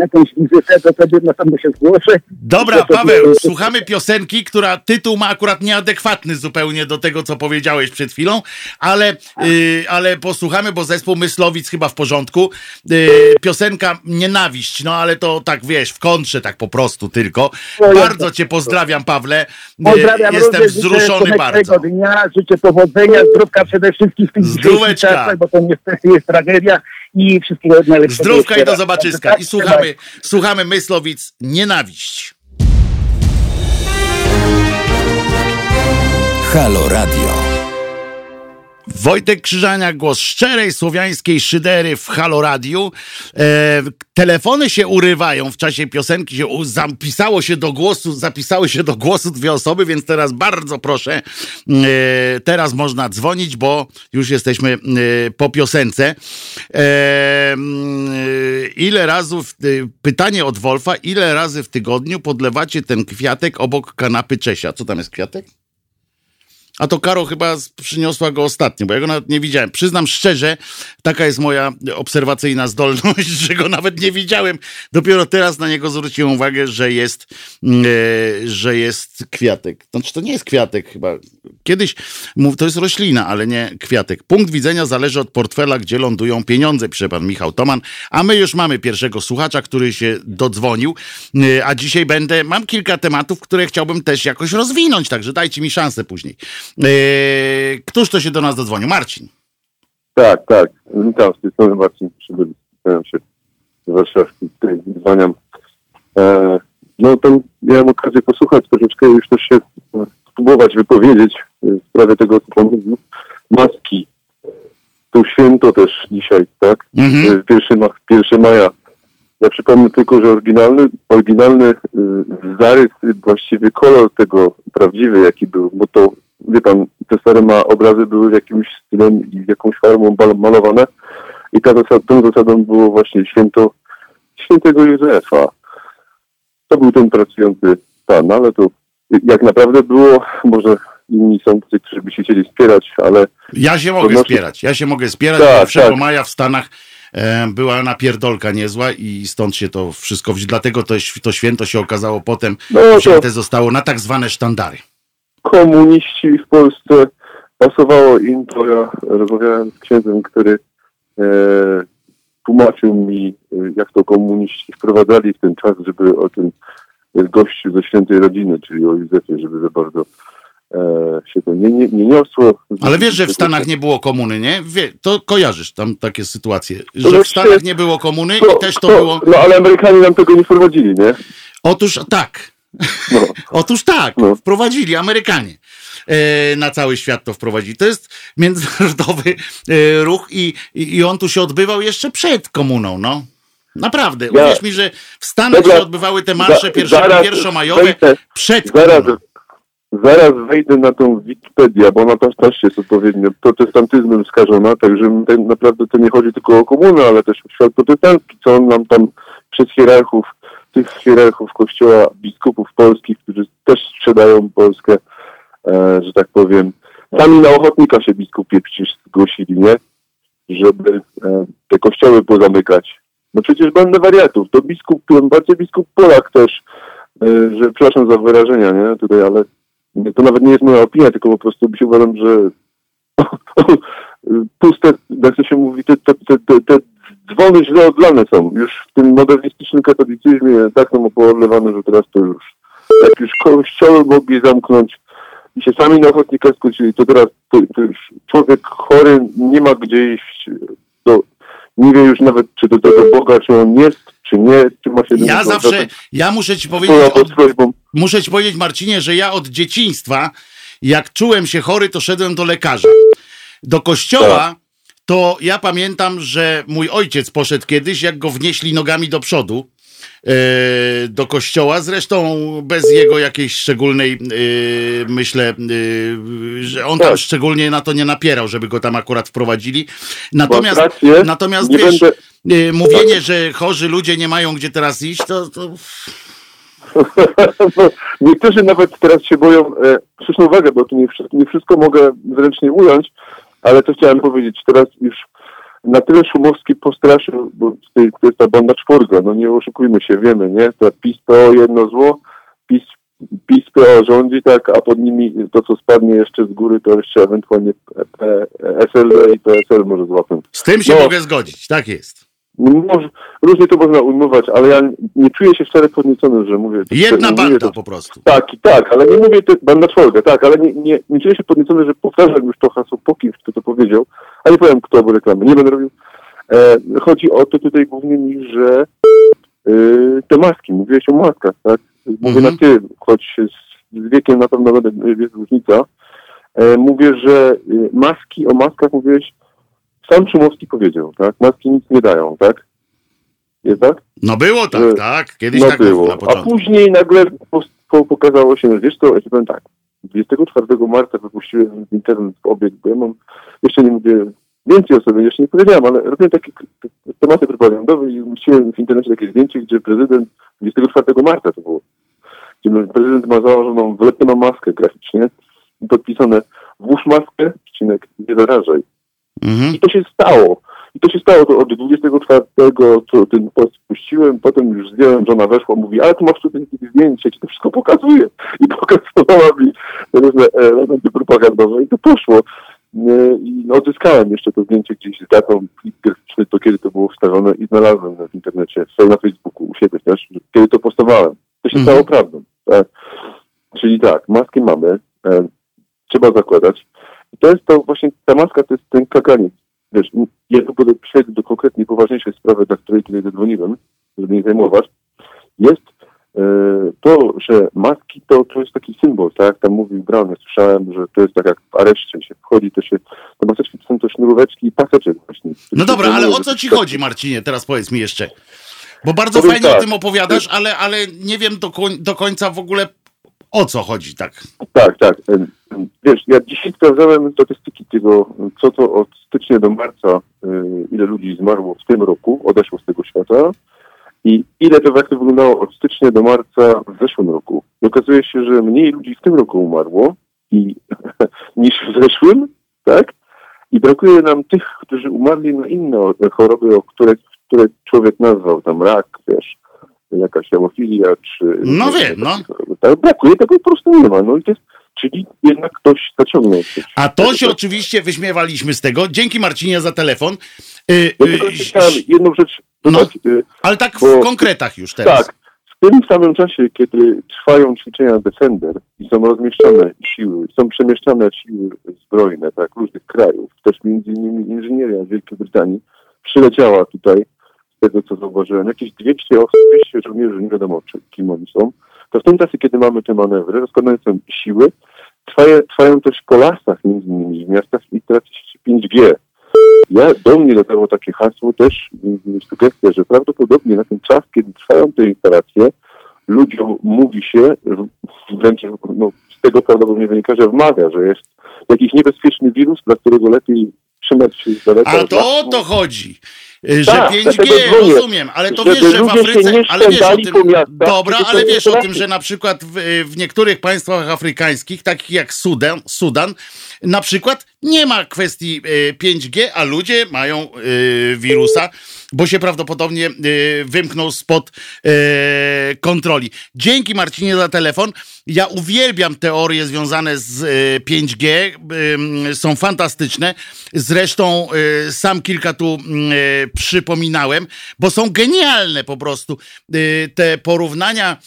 jakąś wizytę, to wtedy na pewno się zgłoszę. Dobra, Paweł, słuchamy piosenki, która tytuł ma akurat nieadekwatny zupełnie do tego, co powiedziałeś przed chwilą, ale, y, ale posłuchamy, bo zespół Myslowic chyba w porządku. Y, piosenka Nienawiść, no ale to tak wiesz, w kontrze tak po prostu tylko. No, bardzo cię pozdrawiam, Pawle. Y, pozdrawiam Jestem wzruszony życzę bardzo. dnia, życzę powodzenia, zdrówka przede wszystkim w tych czasach, bo to niestety jest tragedia i wszystkiego najlepszego. Zdrówka i do zobaczyska. I słuchamy, słuchamy Myslowic Nienawiść. Halo Radio. Wojtek Krzyżania, głos szczerej słowiańskiej szydery w Halo Radiu. E, telefony się urywają w czasie piosenki, się zapisało się do głosu, zapisały się do głosu dwie osoby, więc teraz bardzo proszę, e, teraz można dzwonić, bo już jesteśmy e, po piosence. E, ile razy, pytanie od Wolfa, ile razy w tygodniu podlewacie ten kwiatek obok kanapy Czesia? Co tam jest kwiatek? A to Karo chyba przyniosła go ostatnio, bo ja go nawet nie widziałem. Przyznam szczerze, taka jest moja obserwacyjna zdolność, że go nawet nie widziałem. Dopiero teraz na niego zwróciłem uwagę, że jest, mm, e, że jest kwiatek. Znaczy to nie jest kwiatek chyba. Kiedyś, to jest roślina, ale nie kwiatek. Punkt widzenia zależy od portfela, gdzie lądują pieniądze, pisze pan Michał Toman. A my już mamy pierwszego słuchacza, który się dodzwonił. E, a dzisiaj będę, mam kilka tematów, które chciałbym też jakoś rozwinąć, także dajcie mi szansę później. Yy, któż to się do nas dodzwonił? Marcin. Tak, tak. Witam, z tej strony Marcin Przybyl. Staram się z Warszawki, tutaj dzwoniam. E, no to miałem okazję posłuchać troszeczkę już też się spróbować wypowiedzieć w sprawie tego, co pan mówił. Maski. To święto też dzisiaj, tak? Mhm. 1, ma, 1 maja. Ja przypomnę tylko, że oryginalny, oryginalny zarys, właściwie kolor tego prawdziwy, jaki był, bo to wie pan, te stare ma obrazy były w jakimś stylem i jakąś formą malowane i ta zasad, tą zasadą było właśnie święto świętego Józefa. To był ten pracujący pan, ale to jak naprawdę było, może inni są ci, którzy by się chcieli wspierać, ale... Ja się mogę wspierać, ja się mogę wspierać, tak, bo tak. Maja w Stanach e, była napierdolka niezła i stąd się to wszystko, dlatego to, to święto się okazało potem, no, to... zostało na tak zwane sztandary komuniści w Polsce pasowało im, to ja rozmawiałem z księdzem, który e, tłumaczył mi, e, jak to komuniści wprowadzali w ten czas, żeby o tym gościu ze świętej rodziny, czyli o Józefie, żeby za bardzo e, się to nie, nie, nie niosło. Ale wiesz, że w Stanach nie było komuny, nie? Wie, to kojarzysz tam takie sytuacje, że w Stanach nie było komuny i też to, to było... No ale Amerykanie nam tego nie wprowadzili, nie? Otóż tak, no. Otóż tak, no. wprowadzili Amerykanie. E, na cały świat to wprowadzili. To jest międzynarodowy e, ruch i, i on tu się odbywał jeszcze przed komuną, no. Naprawdę. Ja, Uwierz mi, że w Stanach dobra, się odbywały te marsze pierwszomajowe przed zaraz, komuną. Zaraz wejdę na tą Wikipedię, bo ona też, też jest odpowiednio protestantyzmem skażona, także naprawdę to nie chodzi tylko o komunę, ale też o świat protestancki, co on nam tam przez hierarchów tych hierarchów kościoła, biskupów polskich, którzy też sprzedają Polskę, e, że tak powiem. Sami na ochotnika się biskupie przecież zgłosili, nie? Żeby e, te kościoły pozamykać. No przecież będę wariatów. To biskup, bardziej biskup Polak też, e, że przepraszam za wyrażenia, nie? Tutaj, ale to nawet nie jest moja opinia, tylko po prostu się uważam, że puste, jak to się mówi, te, te, te, te dzwony źle odlane są. Już w tym modernistycznym katolicyzmie tak są opolewane, że teraz to już, jak już kościoły mogli zamknąć i się sami na ochotnika skrócili, to teraz to, to już człowiek chory nie ma gdzie iść do, nie wie już nawet, czy do tego Boga, czy on jest, czy nie, czy ma się... Ja zawsze, ja muszę ci powiedzieć, od, muszę ci powiedzieć Marcinie, że ja od dzieciństwa, jak czułem się chory, to szedłem do lekarza. Do kościoła tak to ja pamiętam, że mój ojciec poszedł kiedyś, jak go wnieśli nogami do przodu e, do kościoła, zresztą bez jego jakiejś szczególnej, e, myślę, e, że on tam tak. szczególnie na to nie napierał, żeby go tam akurat wprowadzili. Natomiast, natomiast wiesz, będę... mówienie, że chorzy ludzie nie mają gdzie teraz iść, to... to... Niektórzy nawet teraz się boją, e, uwagę, bo tu nie, nie wszystko mogę zręcznie ująć, ale to chciałem powiedzieć, teraz już na tyle Szumowski postraszył, bo to jest ta banda czwórka, no nie oszukujmy się, wiemy, nie? To PiS to jedno zło, PiS, PiS PO rządzi, tak, a pod nimi to, co spadnie jeszcze z góry, to jeszcze ewentualnie SLD i PSL może złapać. Z tym się no, mogę zgodzić, tak jest. Może, różnie to można ujmować, ale ja nie czuję się wcale podniecony, że mówię... Jedna banda to, po prostu. Tak, tak, ale nie mówię, to, banda czwórka, tak, ale nie, nie, nie czuję się podniecony, że powtarzam już to hasło po kimś, kto to powiedział, a nie powiem kto, bo reklamy nie będę robił. E, chodzi o to tutaj głównie mi, że e, te maski, mówiłeś o maskach, tak? Mówię mhm. na ty, choć z, z wiekiem na pewno jest różnica. E, mówię, że e, maski, o maskach mówiłeś sam Szumowski powiedział, tak? Maski nic nie dają, tak? Jest tak? No było tak, że, tak. Kiedyś no tak było. A później nagle po, po, pokazało się, że wiesz co, ja powiem tak, 24 marca wypuściłem w internet obiekt, bo ja mam, jeszcze nie mówię więcej o sobie, jeszcze nie powiedziałem, ale robiłem takie tematy propagandowe i umieściłem w internecie takie zdjęcie, gdzie prezydent 24 marca to było, gdzie prezydent ma założoną wlepioną maskę graficznie i podpisane włóż maskę, przecinek, nie zarażaj. Mhm. I to się stało. I to się stało to od 24, co ten post puściłem, potem już zdjąłem, żona weszła, mówi, ale tu masz tutaj zdjęcie, ci to wszystko pokazuje. I pokazywała mi różne elementy propagandowe i to poszło. I no, odzyskałem jeszcze to zdjęcie gdzieś z datą graficzną, to kiedy to było wstawione i znalazłem w internecie, na Facebooku, u siebie też, kiedy to postawałem. To się Mhm. stało prawdą. Tak? Czyli tak, maskę mamy, e, trzeba zakładać. I to jest to właśnie, ta maska to jest ten kaganiec. Wiesz, ja tu będę przejdę do konkretnej, poważniejszej sprawy, dla której tutaj zadzwoniłem, żeby nie zajmować. Jest e, to, że maski to, to jest taki symbol, tak jak tam mówił Brown, ja słyszałem, że to jest tak jak w areszcie się wchodzi, to się, te maseczki to są to sznuróweczki i paseczek właśnie. No dobra, ale o co ci chodzi, Marcinie? Teraz powiedz mi jeszcze. Bo bardzo Powiem fajnie o tak. tym opowiadasz, ale, ale nie wiem do, koń- do końca w ogóle o co chodzi, tak. Tak, tak. Em, Wiesz, ja dzisiaj sprawdzałem statystyki tego, co to od stycznia do marca, y, ile ludzi zmarło w tym roku, odeszło z tego świata i ile to jak wyglądało od stycznia do marca w zeszłym roku. I okazuje się, że mniej ludzi w tym roku umarło i, niż w zeszłym, tak? I brakuje nam tych, którzy umarli na inne choroby, o które, które człowiek nazwał, tam rak, wiesz, jakaś hemofilia, czy... No wiem, no. Tak, brakuje tego po prostu nie ma. No i to jest, czyli jednak ktoś zaciągnął. A to się oczywiście wyśmiewaliśmy z tego. Dzięki Marcinie za telefon. Y, Ja tylko chciałem jedną rzecz dodać. y, ale tak w konkretach już teraz. Tak, w tym samym czasie, kiedy trwają ćwiczenia Defender i są rozmieszczane siły, są przemieszczane siły zbrojne, tak, różnych krajów, też między innymi inżynieria z Wielkiej Brytanii, przyleciała tutaj, tego co zauważyłem, jakieś 200 osób, 200 żołnierzy, nie wiadomo czy, kim oni są, to w tym czasie, kiedy mamy te manewry, rozkładane są siły, trwają, trwają też po lasach między innymi w miastach i się 5G. Ja, do mnie dotarło takie hasło też, sugestia, że prawdopodobnie na ten czas, kiedy trwają te instalacje, ludziom mówi się, wręcz no, z tego prawdopodobnie wynika, że wmawia, że jest jakiś niebezpieczny wirus, dla którego lepiej trzymać się z daleka. A to o lasu. to chodzi. Y, Że Tak, 5G, dlatego dzwonię. rozumiem, ale to wiesz, że w Afryce, ale wiesz o tym, dobra, ale wiesz o tym, że na przykład w, w niektórych państwach afrykańskich, takich jak Sudan, Sudan, na przykład nie ma kwestii y, 5G, a ludzie mają y, wirusa, bo się prawdopodobnie y, wymknął spod y, kontroli. Dzięki Marcinie za telefon. Ja uwielbiam teorie związane z y, 5G, y, są fantastyczne. Zresztą sam kilka tu przypominałem, bo są genialne po prostu te porównania.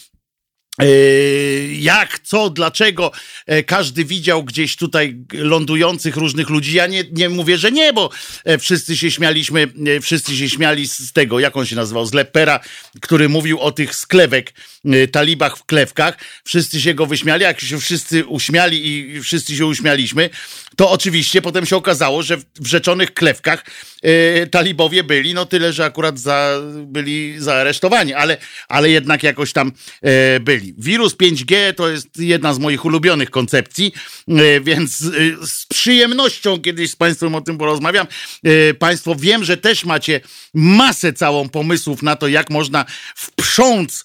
Y, Jak, co, dlaczego e, każdy widział gdzieś tutaj lądujących różnych ludzi. Ja nie, nie mówię, że nie, bo e, wszyscy się śmialiśmy, e, wszyscy się śmiali z tego, jak on się nazywał, z Lepera, który mówił o tych sklewek, e, talibach w klewkach. Wszyscy się go wyśmiali, jak się wszyscy uśmiali i wszyscy się uśmialiśmy, to oczywiście potem się okazało, że w, rzeczonych klewkach e, talibowie byli, no tyle, że akurat za, byli zaaresztowani, ale, ale jednak jakoś tam e, byli. Wirus 5G to jest jedna z moich ulubionych koncepcji, e, więc e, z przyjemnością kiedyś z Państwem o tym porozmawiam. E, państwo wiem, że też macie masę całą pomysłów na to, jak można wprząc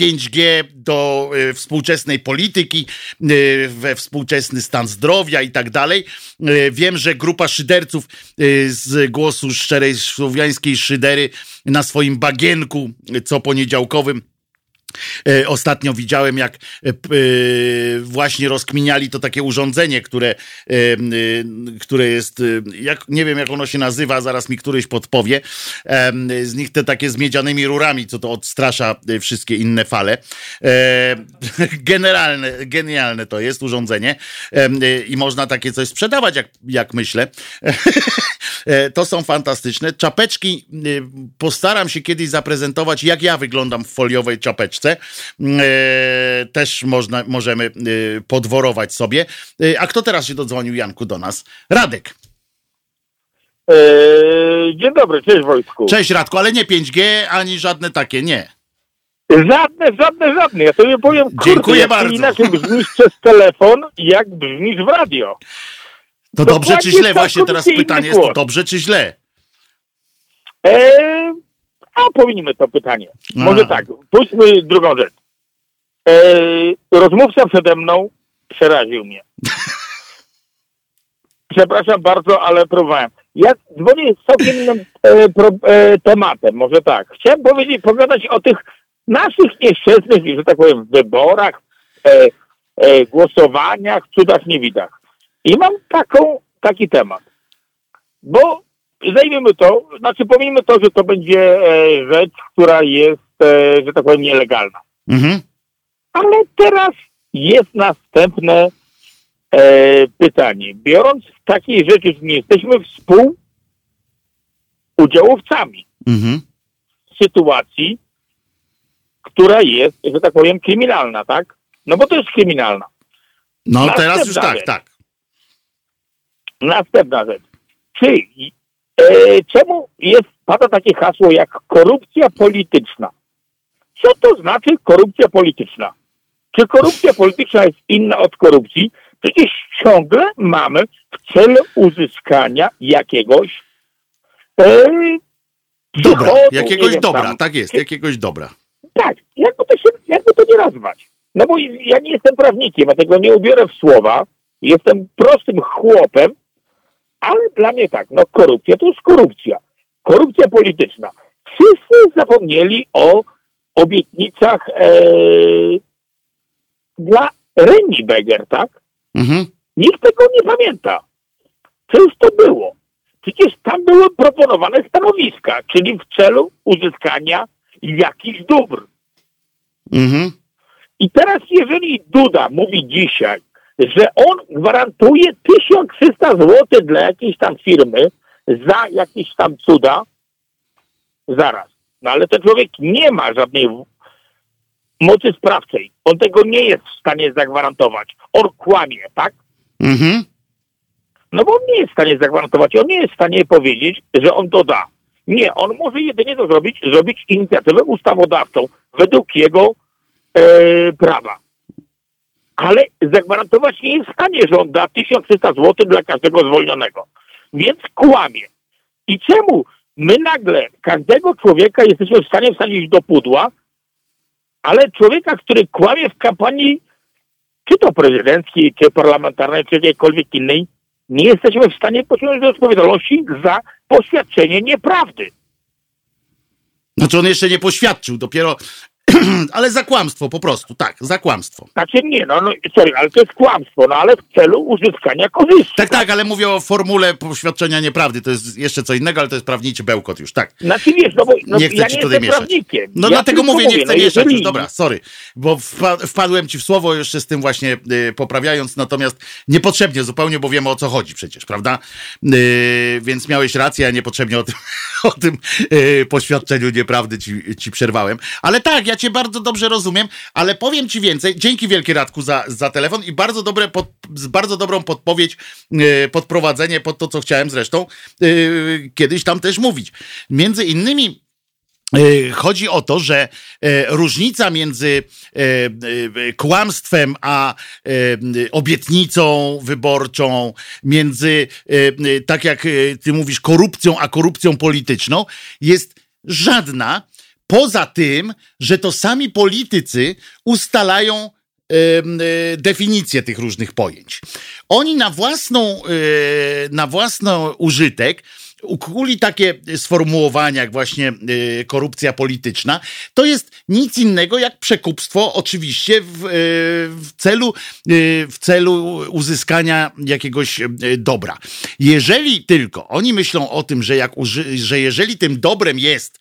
5G do e, współczesnej polityki, e, we współczesny stan zdrowia i tak dalej. Wiem, że grupa szyderców z głosu szczerej słowiańskiej szydery na swoim bagienku co poniedziałkowym Ostatnio widziałem, jak e, e, właśnie rozkminiali to takie urządzenie, które, e, e, które jest, e, jak, nie wiem jak ono się nazywa, zaraz mi któryś podpowie. Z nich te takie z miedzianymi rurami, co to odstrasza e, wszystkie inne fale. E, Generalne, genialne to jest urządzenie e, i można takie coś sprzedawać, jak, jak myślę. E, To są fantastyczne. Czapeczki postaram się kiedyś zaprezentować, jak ja wyglądam w foliowej czapeczce. E, Też można, możemy y, podworować sobie. E, A kto teraz się dodzwonił, Janku, do nas? Radek. Eee, dzień dobry, cześć Wojtku. Cześć Radku, ale nie 5G, ani żadne takie, nie. Żadne, żadne, żadne. Ja sobie powiem, kurde, Dziękuję jak bardzo. inaczej brzmisz przez telefon jak brzmisz w radio. To dobrze czy źle? Właśnie teraz pytanie jest, to dobrze czy źle? Eee, a powinniśmy to pytanie. Może tak, pójdźmy drugą rzecz. Eee, rozmówca przede mną przeraził mnie. Przepraszam bardzo, ale próbowałem. Ja dzwonię z całkiem innym e, pro, e, tematem, może tak. Chciałem powiedzieć, pogadać o tych naszych nieszczęsnych, że tak powiem, wyborach, e, e, głosowaniach, cudach, niewidach. I mam taką, taki temat. Bo zajmiemy to, znaczy pomijmy to, że to będzie e, rzecz, która jest, e, że tak powiem, nielegalna. Mhm. Ale teraz jest następne e, pytanie. Biorąc w takiej rzeczy, że nie jesteśmy współudziałowcami Mhm. sytuacji, która jest, że tak powiem, kryminalna, tak? No bo to jest kryminalna. No Następna teraz już tak, rzecz. tak. Następna rzecz. Czy, czemu jest, pada takie hasło jak korupcja polityczna? Co to znaczy korupcja polityczna? Czy korupcja polityczna jest inna od korupcji? Przecież ciągle mamy w celu uzyskania jakiegoś e, Dobra, nie jakiegoś wiem, dobra, tam. tak jest, jakiegoś dobra. Tak, jakby to, się, jakby to nie nazwać. No bo ja nie jestem prawnikiem, ja tego nie ubiorę w słowa. Jestem prostym chłopem, ale dla mnie tak, no korupcja to jest korupcja. Korupcja polityczna. Wszyscy zapomnieli o obietnicach e, dla Reni Beger, tak? Mhm. Nikt tego nie pamięta. Co już to było? Przecież tam były proponowane stanowiska, czyli w celu uzyskania jakichś dóbr. Mhm. I teraz, jeżeli Duda mówi dzisiaj, że on gwarantuje 1300 zł dla jakiejś tam firmy za jakieś tam cuda, zaraz. No ale ten człowiek nie ma żadnej mocy sprawczej. On tego nie jest w stanie zagwarantować. On kłamie, tak? Mhm. No bo on nie jest w stanie zagwarantować. On nie jest w stanie powiedzieć, że on to da. Nie, on może jedynie to zrobić, zrobić inicjatywę ustawodawczą według jego e, prawa. Ale zagwarantować nie jest w stanie, że on da 1300 zł dla każdego zwolnionego. Więc kłamie. I czemu my nagle każdego człowieka jesteśmy w stanie wsadzić do pudła, ale człowieka, który kłamie w kampanii, czy to prezydenckiej, czy parlamentarnej, czy jakiejkolwiek innej, nie jesteśmy w stanie pociągnąć do odpowiedzialności za poświadczenie nieprawdy. Znaczy on jeszcze nie poświadczył, dopiero, ale za kłamstwo po prostu, tak, za kłamstwo. Znaczy nie, no, no sorry, ale to jest kłamstwo, no ale w celu uzyskania korzyści. Tak, tak, ale mówię o formule poświadczenia nieprawdy, to jest jeszcze co innego, ale to jest prawniczy bełkot już, tak. Znaczy wiesz, no bo no, Nie chcę ja ci nie tutaj mieszać. prawnikiem. No ja dlatego mówię, nie chcę no, mieszać jeżeli- już, dobra, sorry, bo wpa- wpadłem ci w słowo jeszcze z tym właśnie y, poprawiając, natomiast niepotrzebnie zupełnie, bo wiemy o co chodzi przecież, prawda? Y, więc miałeś rację, a niepotrzebnie o tym, o tym y, poświadczeniu nieprawdy ci, ci przerwałem. Ale tak, ja cię bardzo dobrze rozumiem, ale powiem ci więcej, dzięki wielkie Radku za, za telefon i bardzo dobre pod, bardzo dobrą podpowiedź, y, podprowadzenie pod to, co chciałem zresztą y, kiedyś tam też mówić. Między innymi E, Chodzi o to, że e, różnica między e, e, kłamstwem a e, obietnicą wyborczą, między, e, e, tak jak e, ty mówisz, korupcją a korupcją polityczną, jest żadna, poza tym, że to sami politycy ustalają e, definicję tych różnych pojęć. Oni na własną, e, na własny użytek ukuli takie sformułowania jak właśnie e, korupcja polityczna. To jest nic innego jak przekupstwo oczywiście w, e, w, celu, e, w celu uzyskania jakiegoś dobra. Jeżeli tylko oni myślą o tym, że, jak uży, że jeżeli tym dobrem jest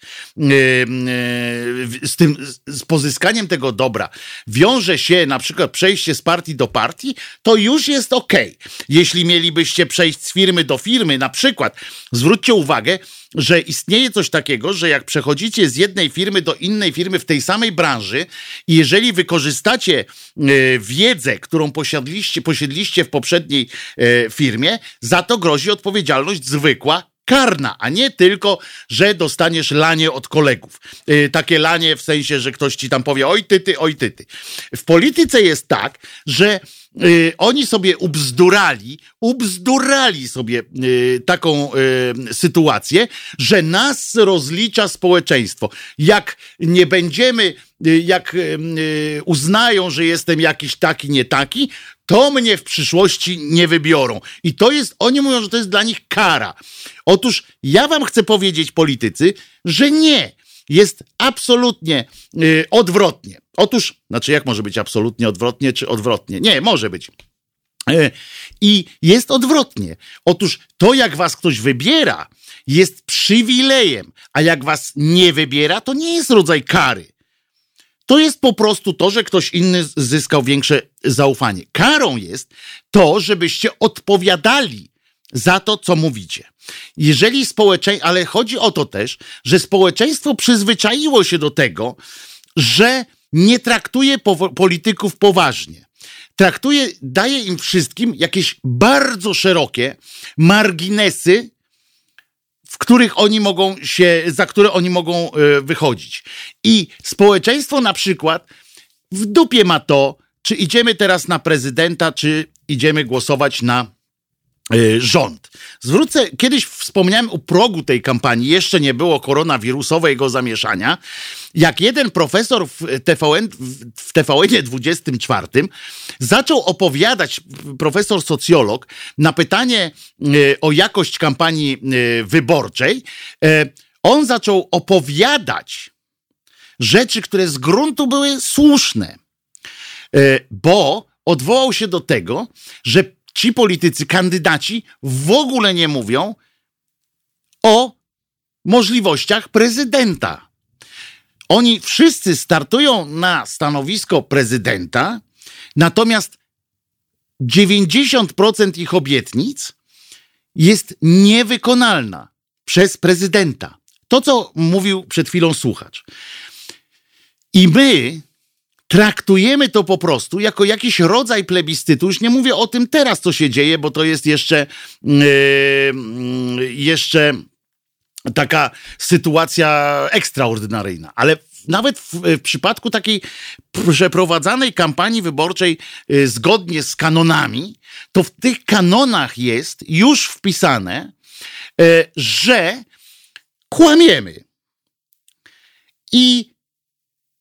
z, tym, z pozyskaniem tego dobra wiąże się na przykład przejście z partii do partii, to już jest ok. Jeśli mielibyście przejść z firmy do firmy, na przykład, zwróćcie uwagę, że istnieje coś takiego, że jak przechodzicie z jednej firmy do innej firmy w tej samej branży i jeżeli wykorzystacie e, wiedzę, którą posiadliście, posiedliście w poprzedniej e, firmie, za to grozi odpowiedzialność zwykła, karna, a nie tylko, że dostaniesz lanie od kolegów. Yy, takie lanie w sensie, że ktoś ci tam powie oj ty, ty, oj ty, ty. W polityce jest tak, że yy, oni sobie ubzdurali, ubzdurali sobie yy, taką sytuację, że nas rozlicza społeczeństwo. Jak nie będziemy, jak uznają, że jestem jakiś taki, nie taki, to mnie w przyszłości nie wybiorą. I to jest, oni mówią, że to jest dla nich kara. Otóż ja wam chcę powiedzieć, politycy, że nie. Jest absolutnie yy, odwrotnie. Otóż, znaczy jak może być absolutnie odwrotnie, czy odwrotnie? Nie, może być. Yy, I jest odwrotnie. Otóż to, jak was ktoś wybiera, jest przywilejem, a jak was nie wybiera, to nie jest rodzaj kary. To jest po prostu to, że ktoś inny zyskał większe zaufanie. Karą jest to, żebyście odpowiadali za to, co mówicie. Jeżeli społeczeństwo, ale chodzi o to też, że społeczeństwo przyzwyczaiło się do tego, że nie traktuje polityków poważnie. Traktuje, daje im wszystkim jakieś bardzo szerokie marginesy w których oni mogą się, za które oni mogą e, wychodzić. I społeczeństwo na przykład w dupie ma to, czy idziemy teraz na prezydenta, czy idziemy głosować na E, rząd. Zwrócę, kiedyś wspomniałem o progu tej kampanii, jeszcze nie było koronawirusowego zamieszania, jak jeden profesor w TVN, w TVN 24 zaczął opowiadać, profesor socjolog, na pytanie e, o jakość kampanii e, wyborczej, on zaczął opowiadać rzeczy, które z gruntu były słuszne, bo odwołał się do tego, że ci politycy, kandydaci w ogóle nie mówią o możliwościach prezydenta. Oni wszyscy startują na stanowisko prezydenta, natomiast 90% ich obietnic jest niewykonalna przez prezydenta. To, co mówił przed chwilą słuchacz. I my traktujemy to po prostu jako jakiś rodzaj plebiscytu. Już nie mówię o tym teraz, co się dzieje, bo to jest jeszcze, yy, jeszcze taka sytuacja ekstraordynaryjna. Ale nawet w, w, przypadku takiej przeprowadzanej kampanii wyborczej yy, zgodnie z kanonami, to w tych kanonach jest już wpisane, yy, że kłamiemy. I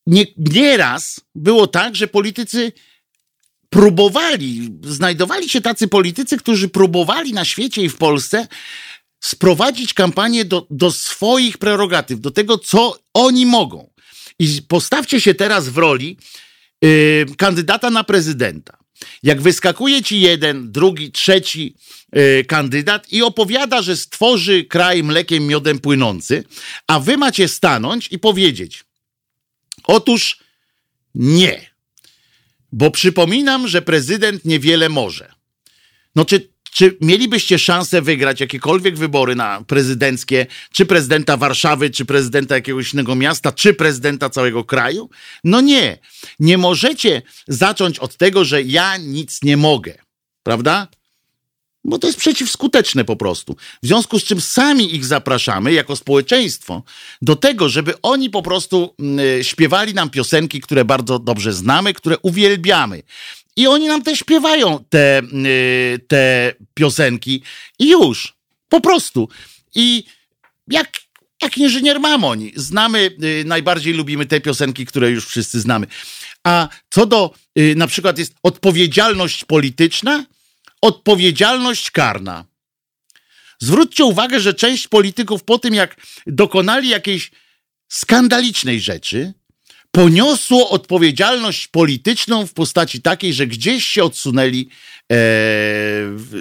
nie, nieraz było tak, że politycy próbowali, znajdowali się tacy politycy, którzy próbowali na świecie i w Polsce sprowadzić kampanię do, do swoich prerogatyw, do tego, co oni mogą. I postawcie się teraz w roli yy, kandydata na prezydenta. Jak wyskakuje ci jeden, drugi, trzeci yy, kandydat i opowiada, że stworzy kraj mlekiem, miodem płynący, a wy macie stanąć i powiedzieć: Otóż nie. Bo przypominam, że prezydent niewiele może. No czy, czy mielibyście szansę wygrać jakiekolwiek wybory na prezydenckie, czy prezydenta Warszawy, czy prezydenta jakiegoś innego miasta, czy prezydenta całego kraju? No nie. Nie możecie zacząć od tego, że ja nic nie mogę. Prawda? bo to jest przeciwskuteczne po prostu. W związku z czym sami ich zapraszamy jako społeczeństwo do tego, żeby oni po prostu y, śpiewali nam piosenki, które bardzo dobrze znamy, które uwielbiamy. I oni nam też śpiewają te, y, te piosenki i już. Po prostu. I jak, jak inżynier Mamoń. Znamy, y, najbardziej lubimy te piosenki, które już wszyscy znamy. A co do, y, na przykład jest odpowiedzialność polityczna, odpowiedzialność karna. Zwróćcie uwagę, że część polityków po tym, jak dokonali jakiejś skandalicznej rzeczy, poniosło odpowiedzialność polityczną w postaci takiej, że gdzieś się odsunęli e,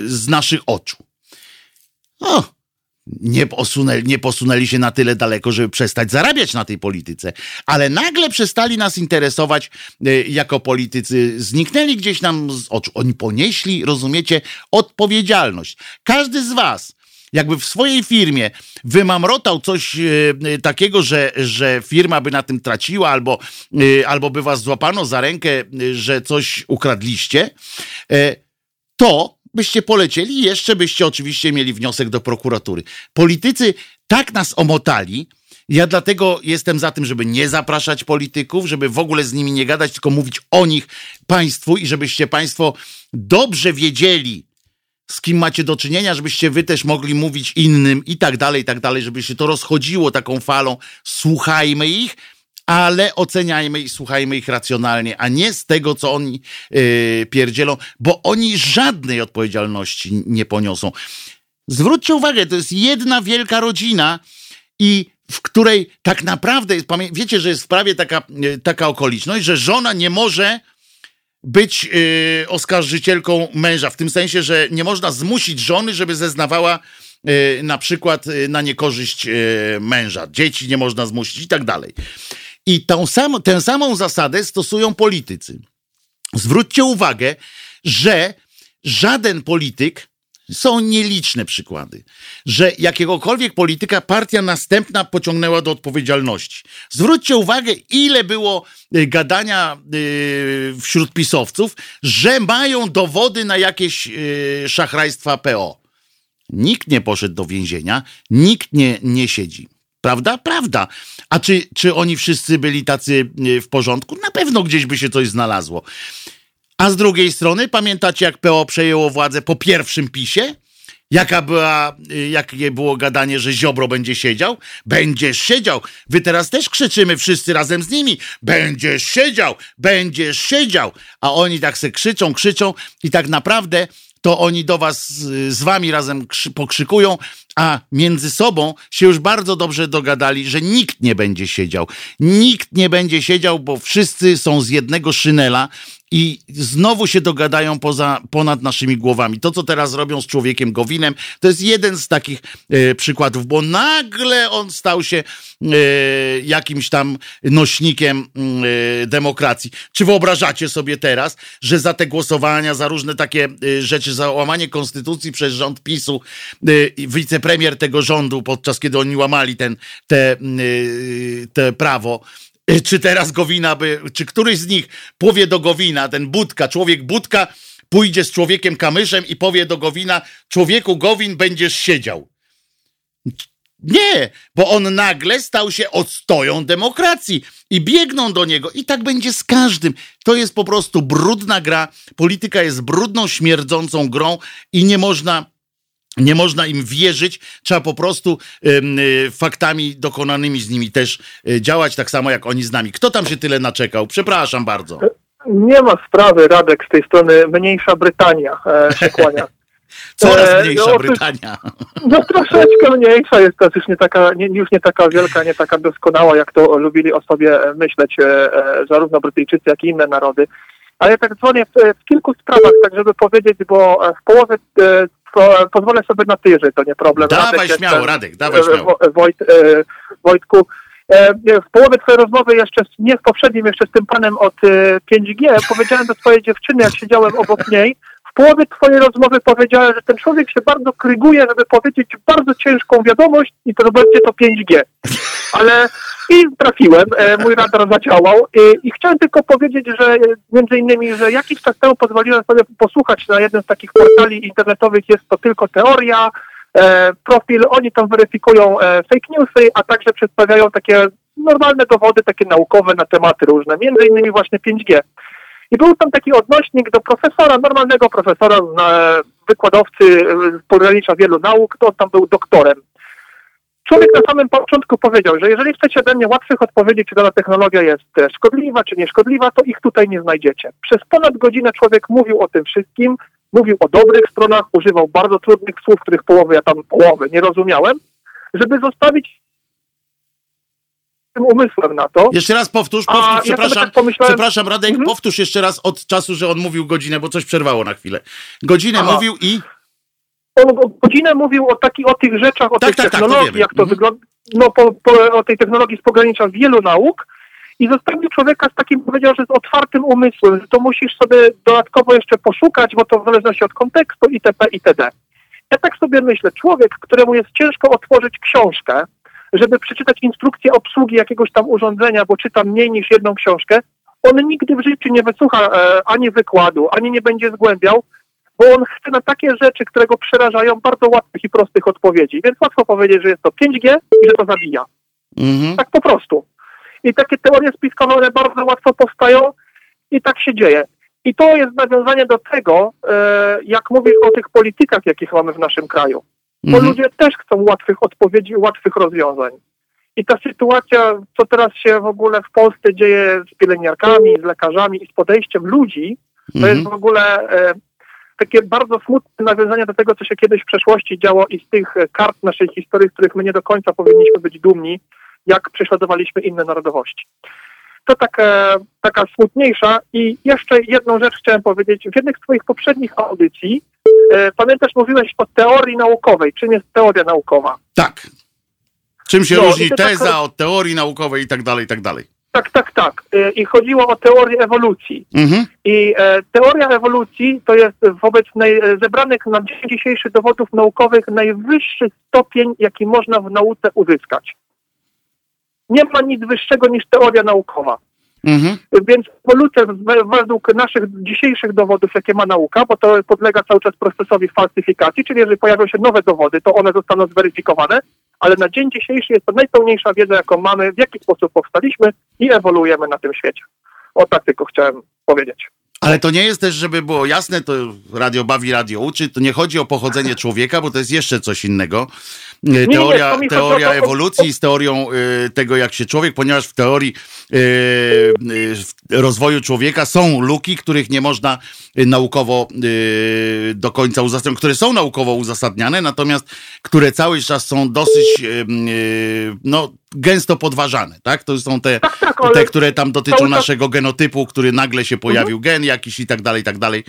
z naszych oczu. O, nie, posunęli, nie posunęli się na tyle daleko, żeby przestać zarabiać na tej polityce, ale nagle przestali nas interesować e, jako politycy, zniknęli gdzieś nam z oczu. Oni ponieśli, rozumiecie, odpowiedzialność. Każdy z was jakby w swojej firmie wymamrotał coś e, takiego, że, że firma by na tym traciła, albo, e, albo by was złapano za rękę, że coś ukradliście, to byście polecieli i jeszcze byście oczywiście mieli wniosek do prokuratury. Politycy tak nas omotali, ja dlatego jestem za tym, żeby nie zapraszać polityków, żeby w ogóle z nimi nie gadać, tylko mówić o nich państwu i żebyście państwo dobrze wiedzieli, z kim macie do czynienia, żebyście wy też mogli mówić innym i tak dalej, i tak dalej, żeby się to rozchodziło taką falą. Słuchajmy ich, ale oceniajmy i słuchajmy ich racjonalnie, a nie z tego, co oni yy, pierdzielą, bo oni żadnej odpowiedzialności nie poniosą. Zwróćcie uwagę, to jest jedna wielka rodzina i w której tak naprawdę, jest, wiecie, że jest w prawie taka, y, taka okoliczność, że żona nie może być yy, oskarżycielką męża, w tym sensie, że nie można zmusić żony, żeby zeznawała yy, na przykład yy, na niekorzyść yy, męża. Dzieci nie można zmusić i tak dalej. I tą sam, tę samą zasadę stosują politycy. Zwróćcie uwagę, że żaden polityk są nieliczne przykłady, że jakiegokolwiek polityka partia następna pociągnęła do odpowiedzialności. Zwróćcie uwagę, ile było y, gadania y, wśród pisowców, że mają dowody na jakieś y, szachrajstwa PO. Nikt nie poszedł do więzienia, nikt nie, nie siedzi. Prawda? Prawda. A czy, czy oni wszyscy byli tacy w porządku? Na pewno gdzieś by się coś znalazło. A z drugiej strony, pamiętacie, jak PO przejęło władzę po pierwszym pisie? Jaka była, y, jakie było gadanie, że Ziobro będzie siedział? Będziesz siedział. Wy teraz też krzyczymy wszyscy razem z nimi. Będziesz siedział, będziesz siedział. A oni tak se krzyczą, krzyczą i tak naprawdę to oni do was z wami razem pokrzykują, a między sobą się już bardzo dobrze dogadali, że nikt nie będzie siedział. Nikt nie będzie siedział, bo wszyscy są z jednego szynela i znowu się dogadają poza, ponad naszymi głowami. To, co teraz robią z człowiekiem Gowinem, to jest jeden z takich e, przykładów, bo nagle on stał się e, jakimś tam nośnikiem e, demokracji. Czy wyobrażacie sobie teraz, że za te głosowania, za różne takie e, rzeczy, za łamanie konstytucji przez rząd PiSu, e, wicepremier tego rządu, podczas kiedy oni łamali ten, te, e, te prawo, czy teraz Gowina by, czy któryś z nich powie do Gowina, ten Budka, człowiek Budka, pójdzie z człowiekiem Kamyszem i powie do Gowina, człowieku Gowin będziesz siedział. Nie, bo on nagle stał się odstoją demokracji i biegną do niego. I tak będzie z każdym. To jest po prostu brudna gra. Polityka jest brudną, śmierdzącą grą i nie można nie można im wierzyć, trzeba po prostu y, faktami dokonanymi z nimi też y, działać, tak samo jak oni z nami. Kto tam się tyle naczekał? Przepraszam bardzo. Nie ma sprawy, Radek, z tej strony mniejsza Brytania e, się kłania. Coraz e, mniejsza no, Brytania. No troszeczkę mniejsza jest teraz już nie taka, nie, już nie taka wielka, nie taka doskonała, jak to lubili o sobie myśleć e, e zarówno Brytyjczycy, jak i inne narody. Ale tak dzwonię w, w kilku sprawach, tak żeby powiedzieć, bo w połowie e, po, pozwolę sobie na ty, jeżeli to nie problem. Dawaj Radek śmiało, Radek, dawaj śmiało. Wojt, e, Wojtku, e, w połowie twojej rozmowy jeszcze, nie w poprzednim, jeszcze z tym panem od 5G, e, powiedziałem do swojej dziewczyny, jak siedziałem obok niej, w połowie twojej rozmowy powiedziałem, że ten człowiek się bardzo kryguje, żeby powiedzieć bardzo ciężką wiadomość i to będzie to 5G. Ale i trafiłem, e, mój radar zadziałał i, i chciałem tylko powiedzieć, że e, między innymi, że jakiś czas temu pozwoliłem sobie posłuchać na jednym z takich portali internetowych, jest to tylko teoria, e, profil, oni tam weryfikują e, fake newsy, a także przedstawiają takie normalne dowody, takie naukowe na tematy różne, między innymi właśnie 5G. I był tam taki odnośnik do profesora, normalnego profesora, wykładowcy z pogranicza wielu nauk, to on tam był doktorem. Człowiek na samym początku powiedział, że jeżeli chcecie ode mnie łatwych odpowiedzi, czy dana technologia jest szkodliwa, czy nieszkodliwa, to ich tutaj nie znajdziecie. Przez ponad godzinę człowiek mówił o tym wszystkim, mówił o dobrych stronach, używał bardzo trudnych słów, których połowy ja tam połowy nie rozumiałem, żeby zostawić umysłem na to. Jeszcze raz powtórz, powtórz A, przepraszam, ja tak przepraszam Radek, mhm. powtórz jeszcze raz od czasu, że on mówił godzinę, bo coś przerwało na chwilę. Godzinę Aha. mówił i... On godzinę mówił o, taki, o tych rzeczach, o tak, tej tak, technologii, tak, jak to mhm. wygląda, no, po, po, o tej technologii z pogranicza wielu nauk i zostawił człowieka z takim, powiedział, że z otwartym umysłem, że to musisz sobie dodatkowo jeszcze poszukać, bo to w zależności od kontekstu itp. itd. Ja tak sobie myślę, człowiek, któremu jest ciężko otworzyć książkę, żeby przeczytać instrukcję obsługi jakiegoś tam urządzenia, bo czyta mniej niż jedną książkę, on nigdy w życiu nie wysłucha e, ani wykładu, ani nie będzie zgłębiał, bo on chce na takie rzeczy, które go przerażają, bardzo łatwych i prostych odpowiedzi. Więc łatwo powiedzieć, że jest to 5G i że to zabija. Mhm. Tak po prostu. I takie teorie spiskowe bardzo łatwo powstają i tak się dzieje. I to jest nawiązanie do tego, e, jak mówisz o tych politykach, jakich mamy w naszym kraju. Bo mhm. ludzie też chcą łatwych odpowiedzi, łatwych rozwiązań. I ta sytuacja, co teraz się w ogóle w Polsce dzieje z pielęgniarkami, z lekarzami i z podejściem ludzi, to Mhm. jest w ogóle e, takie bardzo smutne nawiązanie do tego, co się kiedyś w przeszłości działo i z tych e, kart naszej historii, z których my nie do końca powinniśmy być dumni, jak prześladowaliśmy inne narodowości. To taka, taka smutniejsza i jeszcze jedną rzecz chciałem powiedzieć. W jednych z Twoich poprzednich audycji, e, pamiętasz, mówiłeś o teorii naukowej. Czym jest teoria naukowa? Tak. Czym się No, różni to tak- teza od teorii naukowej i tak dalej, i tak dalej. Tak, tak, tak. E, I chodziło o teorię ewolucji. Mhm. I e, teoria ewolucji to jest wobec naj, e, zebranych na dzień dzisiejszy dowodów naukowych najwyższy stopień, jaki można w nauce uzyskać. Nie ma nic wyższego niż teoria naukowa. Mhm. Więc we- według naszych dzisiejszych dowodów, jakie ma nauka, bo to podlega cały czas procesowi falsyfikacji, czyli jeżeli pojawią się nowe dowody, to one zostaną zweryfikowane, ale na dzień dzisiejszy jest to najpełniejsza wiedza, jaką mamy, w jaki sposób powstaliśmy i ewoluujemy na tym świecie. O tak tylko chciałem powiedzieć. Ale to nie jest też, żeby było jasne, to radio bawi, radio uczy, to nie chodzi o pochodzenie człowieka, bo to jest jeszcze coś innego. Nie, Teoria, mi chodzi teoria ewolucji z teorią e, tego, jak się człowiek, ponieważ w teorii e, w rozwoju człowieka są luki, których nie można naukowo do końca uzasadniać, które są naukowo uzasadniane, natomiast które cały czas są dosyć no, gęsto podważane, tak? To są te, Tak, tak, te które tam dotyczą naszego genotypu, który nagle się pojawił gen jakiś i tak dalej, i tak dalej.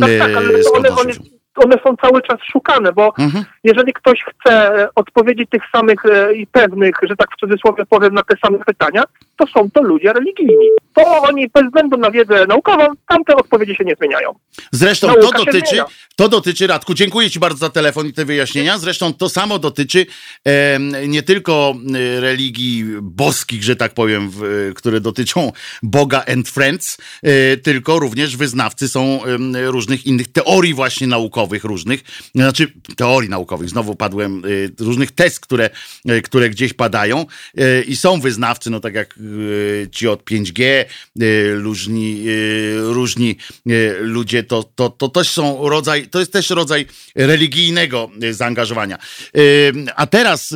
Tak, tak, ale one, one. One są cały czas szukane, bo Mhm. jeżeli ktoś chce e, odpowiedzieć tych samych e, i pewnych, że tak w cudzysłowie powiem, na te same pytania, to są to ludzie religijni. To oni bez względu na wiedzę naukową, tamte odpowiedzi się nie zmieniają. Zresztą Nauka to dotyczy, to dotyczy, Radku, dziękuję Ci bardzo za telefon i te wyjaśnienia. Zresztą to samo dotyczy em, nie tylko e, religii boskich, że tak powiem, w, e, które dotyczą Boga and Friends, e, tylko również wyznawcy są em, różnych innych teorii właśnie naukowych, różnych, znaczy teorii naukowych, znowu padłem, e, różnych tez, które, e, które gdzieś padają e, i są wyznawcy, no tak jak ci od 5G, e, różni, różni ludzie, to, to, to też są rodzaj, to jest też rodzaj religijnego zaangażowania. A teraz,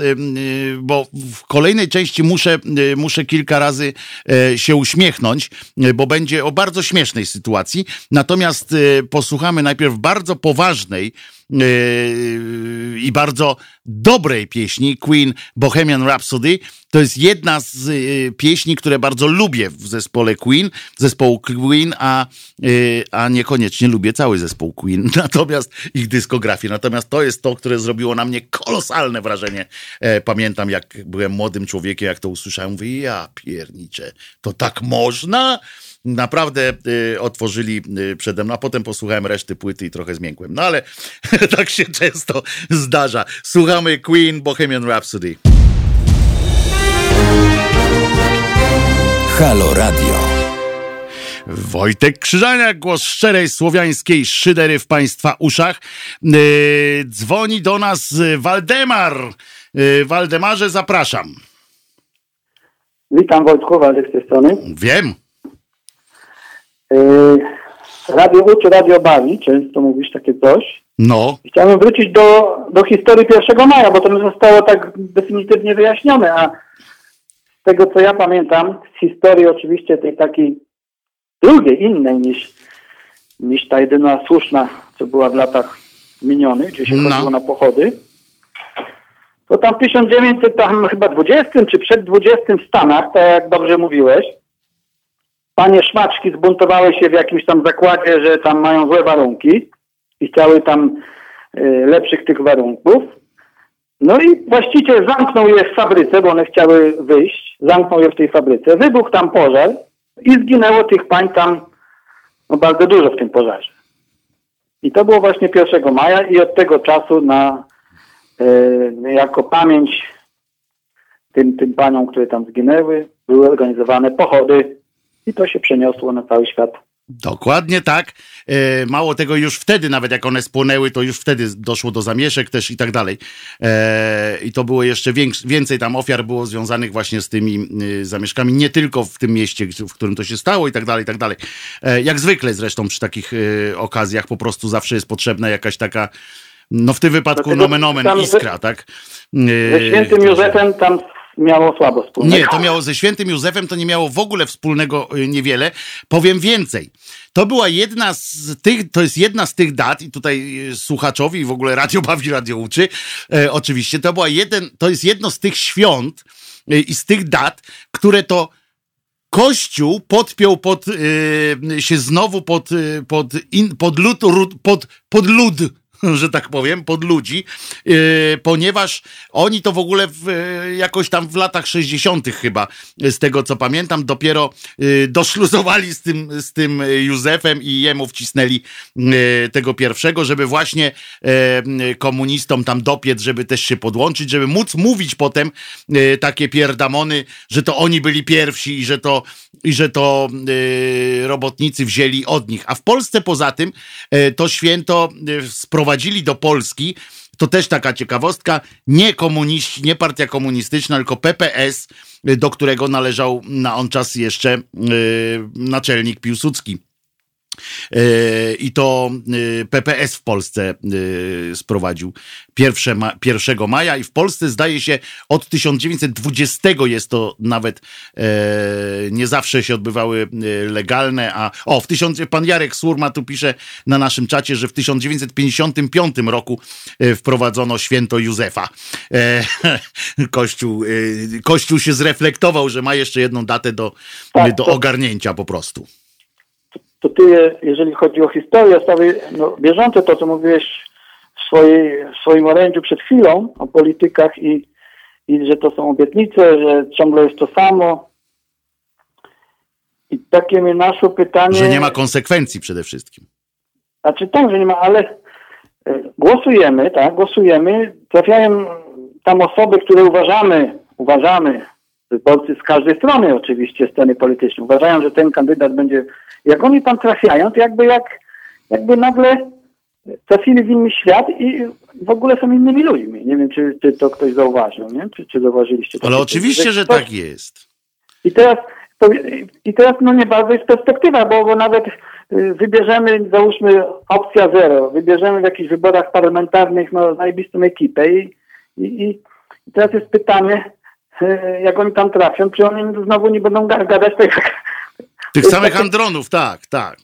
bo w kolejnej części muszę, muszę kilka razy się uśmiechnąć, bo będzie o bardzo śmiesznej sytuacji. Natomiast posłuchamy najpierw bardzo poważnej yy, i bardzo dobrej pieśni Queen Bohemian Rhapsody. To jest jedna z yy, pieśni, które bardzo lubię w zespole Queen, zespołu Queen, a, yy, a niekoniecznie lubię cały zespół Queen, natomiast ich dyskografię. Natomiast to jest to, które zrobiło na mnie kolosalne wrażenie. E, pamiętam, jak byłem młodym człowiekiem, jak to usłyszałem, mówię, ja pierniczę, to tak można? Naprawdę y, otworzyli y, przede mną, a potem posłuchałem reszty płyty i trochę zmiękłem. No ale tak się często zdarza. Słuchamy Queen Bohemian Rhapsody. Halo Radio. Wojtek Krzyżaniak, głos szczerej słowiańskiej szydery w Państwa uszach. Y, dzwoni do nas y, Waldemar. Y, Waldemarze, zapraszam. Witam Wojtku, Waldek z tej strony. Wiem. Yy, radio uczy, radio bawi, często mówisz takie coś. No, Chciałem wrócić do, do historii 1 maja, bo to nie zostało tak definitywnie wyjaśnione, a z tego co ja pamiętam, z historii oczywiście tej takiej drugiej, innej niż, niż ta jedyna słuszna, co była w latach minionych, gdzie się No. chodziło na pochody, to tam w 1900, tam chyba 20 czy przed 20 w Stanach, tak jak dobrze mówiłeś, panie szmaczki zbuntowały się w jakimś tam zakładzie, że tam mają złe warunki i chciały tam y, lepszych tych warunków. No i właściciel zamknął je w fabryce, bo one chciały wyjść, zamknął je w tej fabryce, wybuchł tam pożar i zginęło tych pań tam no, bardzo dużo w tym pożarze. I to było właśnie 1 maja i od tego czasu na y, jako pamięć tym, tym paniom, które tam zginęły, były organizowane pochody i to się przeniosło na cały świat. Dokładnie tak. E, mało tego, już wtedy, nawet jak one spłonęły, to już wtedy doszło do zamieszek też i tak dalej. E, I to było jeszcze więcej tam ofiar było związanych właśnie z tymi y, zamieszkami, nie tylko w tym mieście, w którym to się stało i tak dalej, i tak dalej. E, jak zwykle zresztą przy takich y, okazjach po prostu zawsze jest potrzebna jakaś taka, no w tym wypadku nomen omen, iskra, tak? Ze świętym Józefem tam miało słabo wspólnego. Nie, to miało ze świętym Józefem, to nie miało w ogóle wspólnego y, niewiele. Powiem więcej. To była jedna z tych, to jest jedna z tych dat, i tutaj y, słuchaczowi w ogóle radio bawi, radio uczy, e, oczywiście, to była jeden, to jest jedno z tych świąt e, i z tych dat, które to Kościół podpiął pod, y, się znowu pod, pod, in, pod, lud, pod, pod lud że tak powiem, pod ludzi, yy, ponieważ oni to w ogóle w, yy, jakoś tam w latach 60. chyba, z tego co pamiętam, dopiero yy, doszluzowali z tym, z tym Józefem i jemu wcisnęli tego pierwszego, żeby właśnie komunistom tam dopiec, żeby też się podłączyć, żeby móc mówić potem takie pierdamony, że to oni byli pierwsi i że to, i że to robotnicy wzięli od nich. A w Polsce poza tym to święto sprowadziło sprowadzili do Polski, to też taka ciekawostka, nie komuniści, nie partia komunistyczna, tylko PPS, do którego należał na on czas jeszcze yy, naczelnik Piłsudski. E, I to e, PPS w Polsce e, sprowadził 1, 1 maja i w Polsce zdaje się od 1920 jest to nawet nie zawsze się odbywały legalne, a o, w pan Jarek Surma tu pisze na naszym czacie, że w 1955 roku wprowadzono święto Józefa. Kościół, Kościół się zreflektował, że ma jeszcze jedną datę do, tak, do ogarnięcia po prostu to ty, jeżeli chodzi o historię, sprawy no, bieżące, to co mówiłeś w, swojej, w swoim orędziu przed chwilą o politykach i, i że to są obietnice, że ciągle jest to samo. I takie mi naszło pytanie... Że nie ma konsekwencji przede wszystkim. Znaczy tak, że nie ma, ale e, głosujemy, tak, głosujemy, trafiają tam osoby, które uważamy, uważamy, wyborcy z każdej strony oczywiście sceny politycznej, uważają, że ten kandydat będzie jak oni tam trafiają, to jakby jak, jakby nagle trafili w inny świat i w ogóle są innymi ludźmi. Nie wiem, czy, czy to ktoś zauważył, nie? Czy, czy zauważyliście. Ale oczywiście, że tak jest. I teraz, i teraz no nie bardzo jest perspektywa, bo, bo nawet y, wybierzemy, załóżmy opcja zero, wybierzemy w jakichś wyborach parlamentarnych no, najbliższą ekipę i, i, i teraz jest pytanie, jak oni tam trafią, czy oni znowu nie będą gadać tak jak tych samych andronów, tak, tak.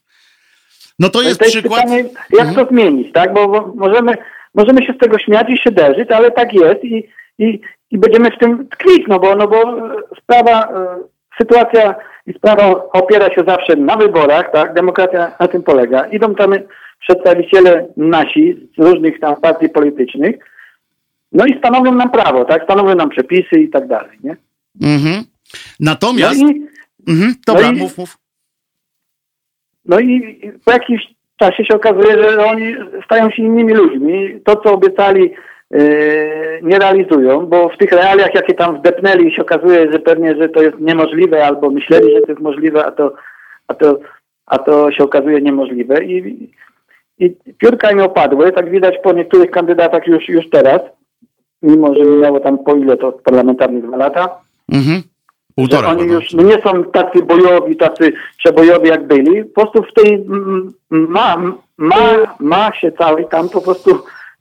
No to jest, to jest przykład. Pytanie, jak mhm. to zmienić, tak? Bo, bo, możemy, możemy się z tego śmiać i się derzyć, ale tak jest i, i, i będziemy w tym tkwić, no bo, no bo sprawa, e, sytuacja i sprawa opiera się zawsze na wyborach, tak? Demokracja na tym polega. Idą tam przedstawiciele nasi z różnych tam partii politycznych, no i stanowią nam prawo, tak? Stanowią nam przepisy i tak dalej, nie? Mhm. Natomiast... No i, mhm, dobra, no i, mów, mów. No i po jakimś czasie się okazuje, że oni stają się innymi ludźmi. To, co obiecali, yy, nie realizują, bo w tych realiach, jakie tam wdepnęli, się okazuje, że pewnie, że to jest niemożliwe, albo myśleli, że to jest możliwe, a to, a to, a to się okazuje niemożliwe. I, i piórka im opadły, tak widać po niektórych kandydatach już, już teraz, mimo że minęło tam po ile to parlamentarnych dwa lata. Mhm. Półtora oni już no nie są tacy bojowi, tacy przebojowi jak byli. Po prostu w tej ma, ma, ma się całej tam po prostu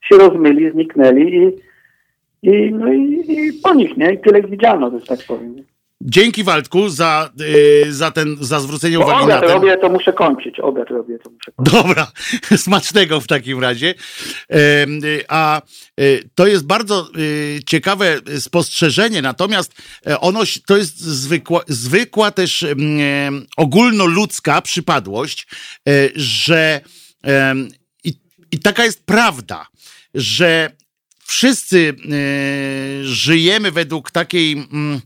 się rozmyli, zniknęli i, i, no i, i po nich, nie? I tyle widziano, że tak powiem. Dzięki Waldku za, yy, za, ten, za zwrócenie Bo uwagi obiad na ten... robię, to muszę kończyć. Obiad robię, to muszę kończyć. Dobra, smacznego w takim razie. Yy, a yy, to jest bardzo y, ciekawe spostrzeżenie, natomiast e, ono to jest zwykła, zwykła też ogólnoludzka przypadłość, e, że i, i taka jest prawda, że wszyscy e, żyjemy według takiej mm,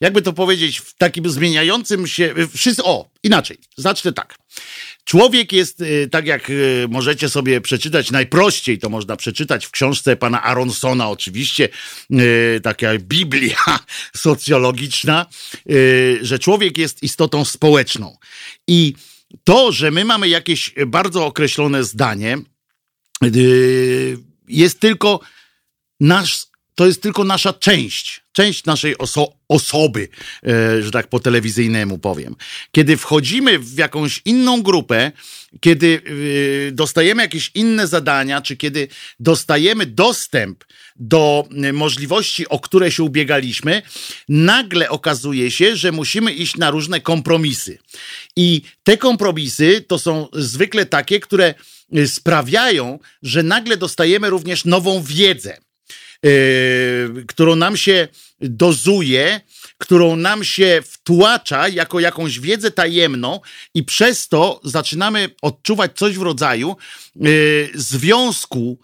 jakby to powiedzieć, w takim zmieniającym się. Wszyscy, o, inaczej, zacznę tak. Człowiek jest, y, tak jak y, możecie sobie przeczytać, najprościej to można przeczytać w książce pana Aronsona, oczywiście, y, taka Biblia socjologiczna, że człowiek jest istotą społeczną. I to, że my mamy jakieś bardzo określone zdanie, jest tylko nasz, to jest tylko nasza część część naszej oso osoby, e, że tak po telewizyjnemu powiem. Kiedy wchodzimy w jakąś inną grupę, kiedy e, dostajemy jakieś inne zadania, czy kiedy dostajemy dostęp do e, możliwości, o które się ubiegaliśmy, nagle okazuje się, że musimy iść na różne kompromisy. I te kompromisy to są zwykle takie, które sprawiają, że nagle dostajemy również nową wiedzę. Yy, którą nam się dozuje, którą nam się wtłacza jako jakąś wiedzę tajemną, i przez to zaczynamy odczuwać coś w rodzaju yy, związku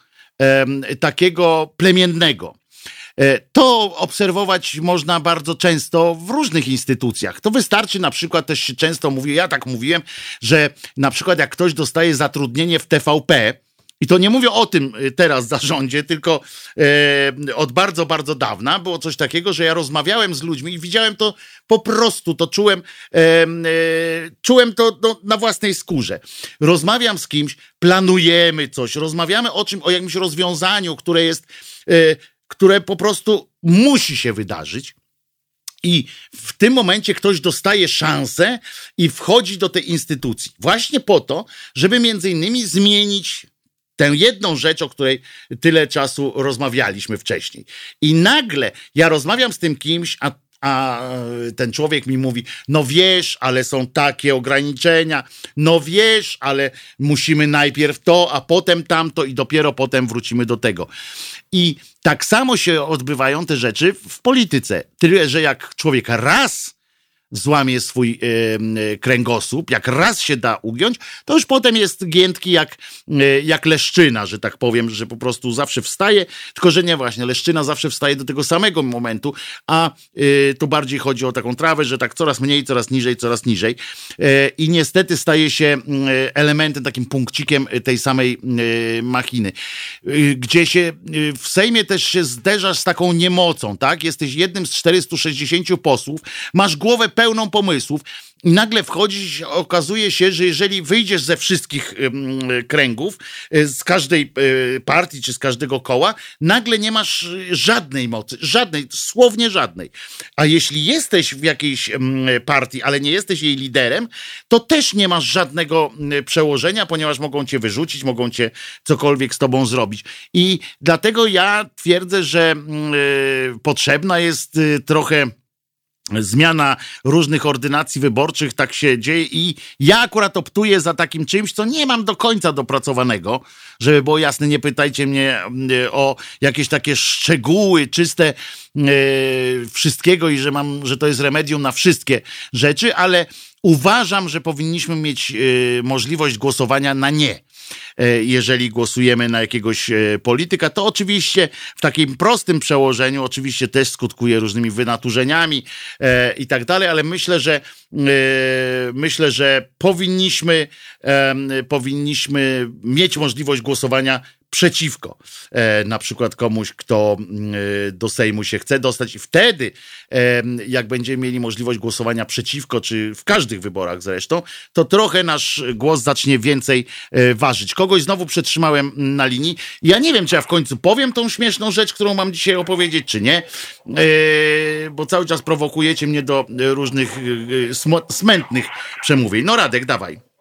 takiego plemiennego. E, to obserwować można bardzo często w różnych instytucjach. To wystarczy na przykład, też się często mówi, ja tak mówiłem, że na przykład jak ktoś dostaje zatrudnienie w TVP, i to nie mówię o tym y, teraz zarządzie, tylko e, od bardzo, bardzo dawna było coś takiego, że ja rozmawiałem z ludźmi i widziałem to po prostu, to czułem, e, e, czułem to no, na własnej skórze. Rozmawiam z kimś, planujemy coś, rozmawiamy o czym, o jakimś rozwiązaniu, które jest, e, które po prostu musi się wydarzyć. I w tym momencie ktoś dostaje szansę i wchodzi do tej instytucji. Właśnie po to, żeby między innymi zmienić tę jedną rzecz, o której tyle czasu rozmawialiśmy wcześniej. I nagle ja rozmawiam z tym kimś, a a ten człowiek mi mówi: No wiesz, ale są takie ograniczenia, no wiesz, ale musimy najpierw to, a potem tamto, i dopiero potem wrócimy do tego. I tak samo się odbywają te rzeczy w polityce. Tyle, że jak człowiek raz złamie swój e, kręgosłup, jak raz się da ugiąć, to już potem jest giętki jak, e, jak leszczyna, że tak powiem, że po prostu zawsze wstaje, tylko że nie właśnie, leszczyna zawsze wstaje do tego samego momentu, a e, tu bardziej chodzi o taką trawę, że tak coraz mniej, coraz niżej, coraz niżej. I niestety staje się elementem, takim punkcikiem tej samej machiny, gdzie się w Sejmie też się zderzasz z taką niemocą, tak? Jesteś jednym z 460 posłów, masz głowę pełną pomysłów i nagle wchodzisz, okazuje się, że jeżeli wyjdziesz ze wszystkich kręgów, e, z każdej e, partii czy z każdego koła, nagle nie masz żadnej mocy, żadnej, słownie żadnej. A jeśli jesteś w jakiejś partii, ale nie jesteś jej liderem, to też nie masz żadnego przełożenia, ponieważ mogą cię wyrzucić, mogą cię cokolwiek z tobą zrobić. I dlatego ja twierdzę, że e, potrzebna jest trochę zmiana różnych ordynacji wyborczych, tak się dzieje i ja akurat optuję za takim czymś, co nie mam do końca dopracowanego, żeby było jasne, nie pytajcie mnie mm, o jakieś takie szczegóły czyste e, wszystkiego i że mam, że to jest remedium na wszystkie rzeczy, ale uważam, że powinniśmy mieć e, możliwość głosowania na nie jeżeli głosujemy na jakiegoś e, polityka, to oczywiście w takim prostym przełożeniu oczywiście też skutkuje różnymi wynaturzeniami e, i tak dalej, ale myślę, że myślę, że powinniśmy powinniśmy mieć możliwość głosowania przeciwko e, na przykład komuś, kto e, do Sejmu się chce dostać i wtedy, e, jak będziemy mieli możliwość głosowania przeciwko, czy w każdych wyborach zresztą, to trochę nasz głos zacznie więcej ważyć. Kogoś znowu przetrzymałem na linii. Ja nie wiem, czy ja w końcu powiem tą śmieszną rzecz, którą mam dzisiaj opowiedzieć, czy nie, bo cały czas prowokujecie mnie do różnych smętnych przemówień. No Radek, dawaj.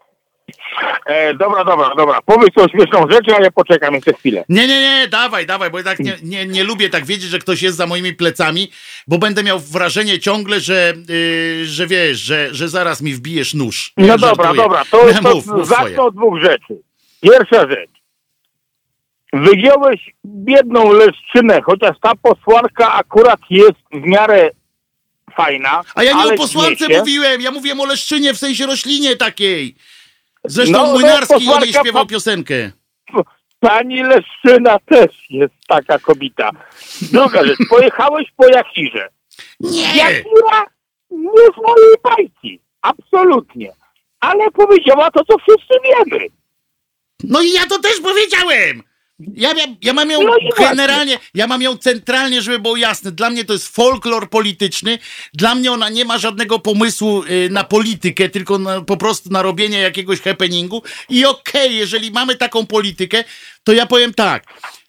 E, dobra, dobra, dobra. Powiedz tą śmieszną rzecz, a ja poczekam jeszcze chwilę. Nie, nie, nie, dawaj, dawaj, bo tak nie, nie, nie lubię tak wiedzieć, że ktoś jest za moimi plecami, bo będę miał wrażenie ciągle, że, yy, że wiesz, że, że zaraz mi wbijesz nóż. No ja dobra, żartuję. dobra, to, to mów, mów zacznę od dwóch rzeczy. Pierwsza rzecz. Wygiąłeś biedną leszczynę, chociaż ta posłanka akurat jest w miarę fajna. A ja nie o posłance mówiłem, ja mówiłem o leszczynie w sensie roślinie takiej. Zresztą no, Młynarski no, o niej śpiewał piosenkę. Pani Leszczyna też jest taka kobita. Druga rzecz, pojechałeś po Jakirze. Nie! Jakira nie z mojej bajki. Absolutnie. Ale powiedziała to, co wszyscy wiemy. No i ja to też powiedziałem! Ja, ja, ja mam ją no generalnie, ja mam ją centralnie, żeby było jasne. Dla mnie to jest folklor polityczny. Dla mnie ona nie ma żadnego pomysłu y, na politykę, tylko na, po prostu na robienie jakiegoś happeningu. I okej, okay, jeżeli mamy taką politykę, to ja powiem tak,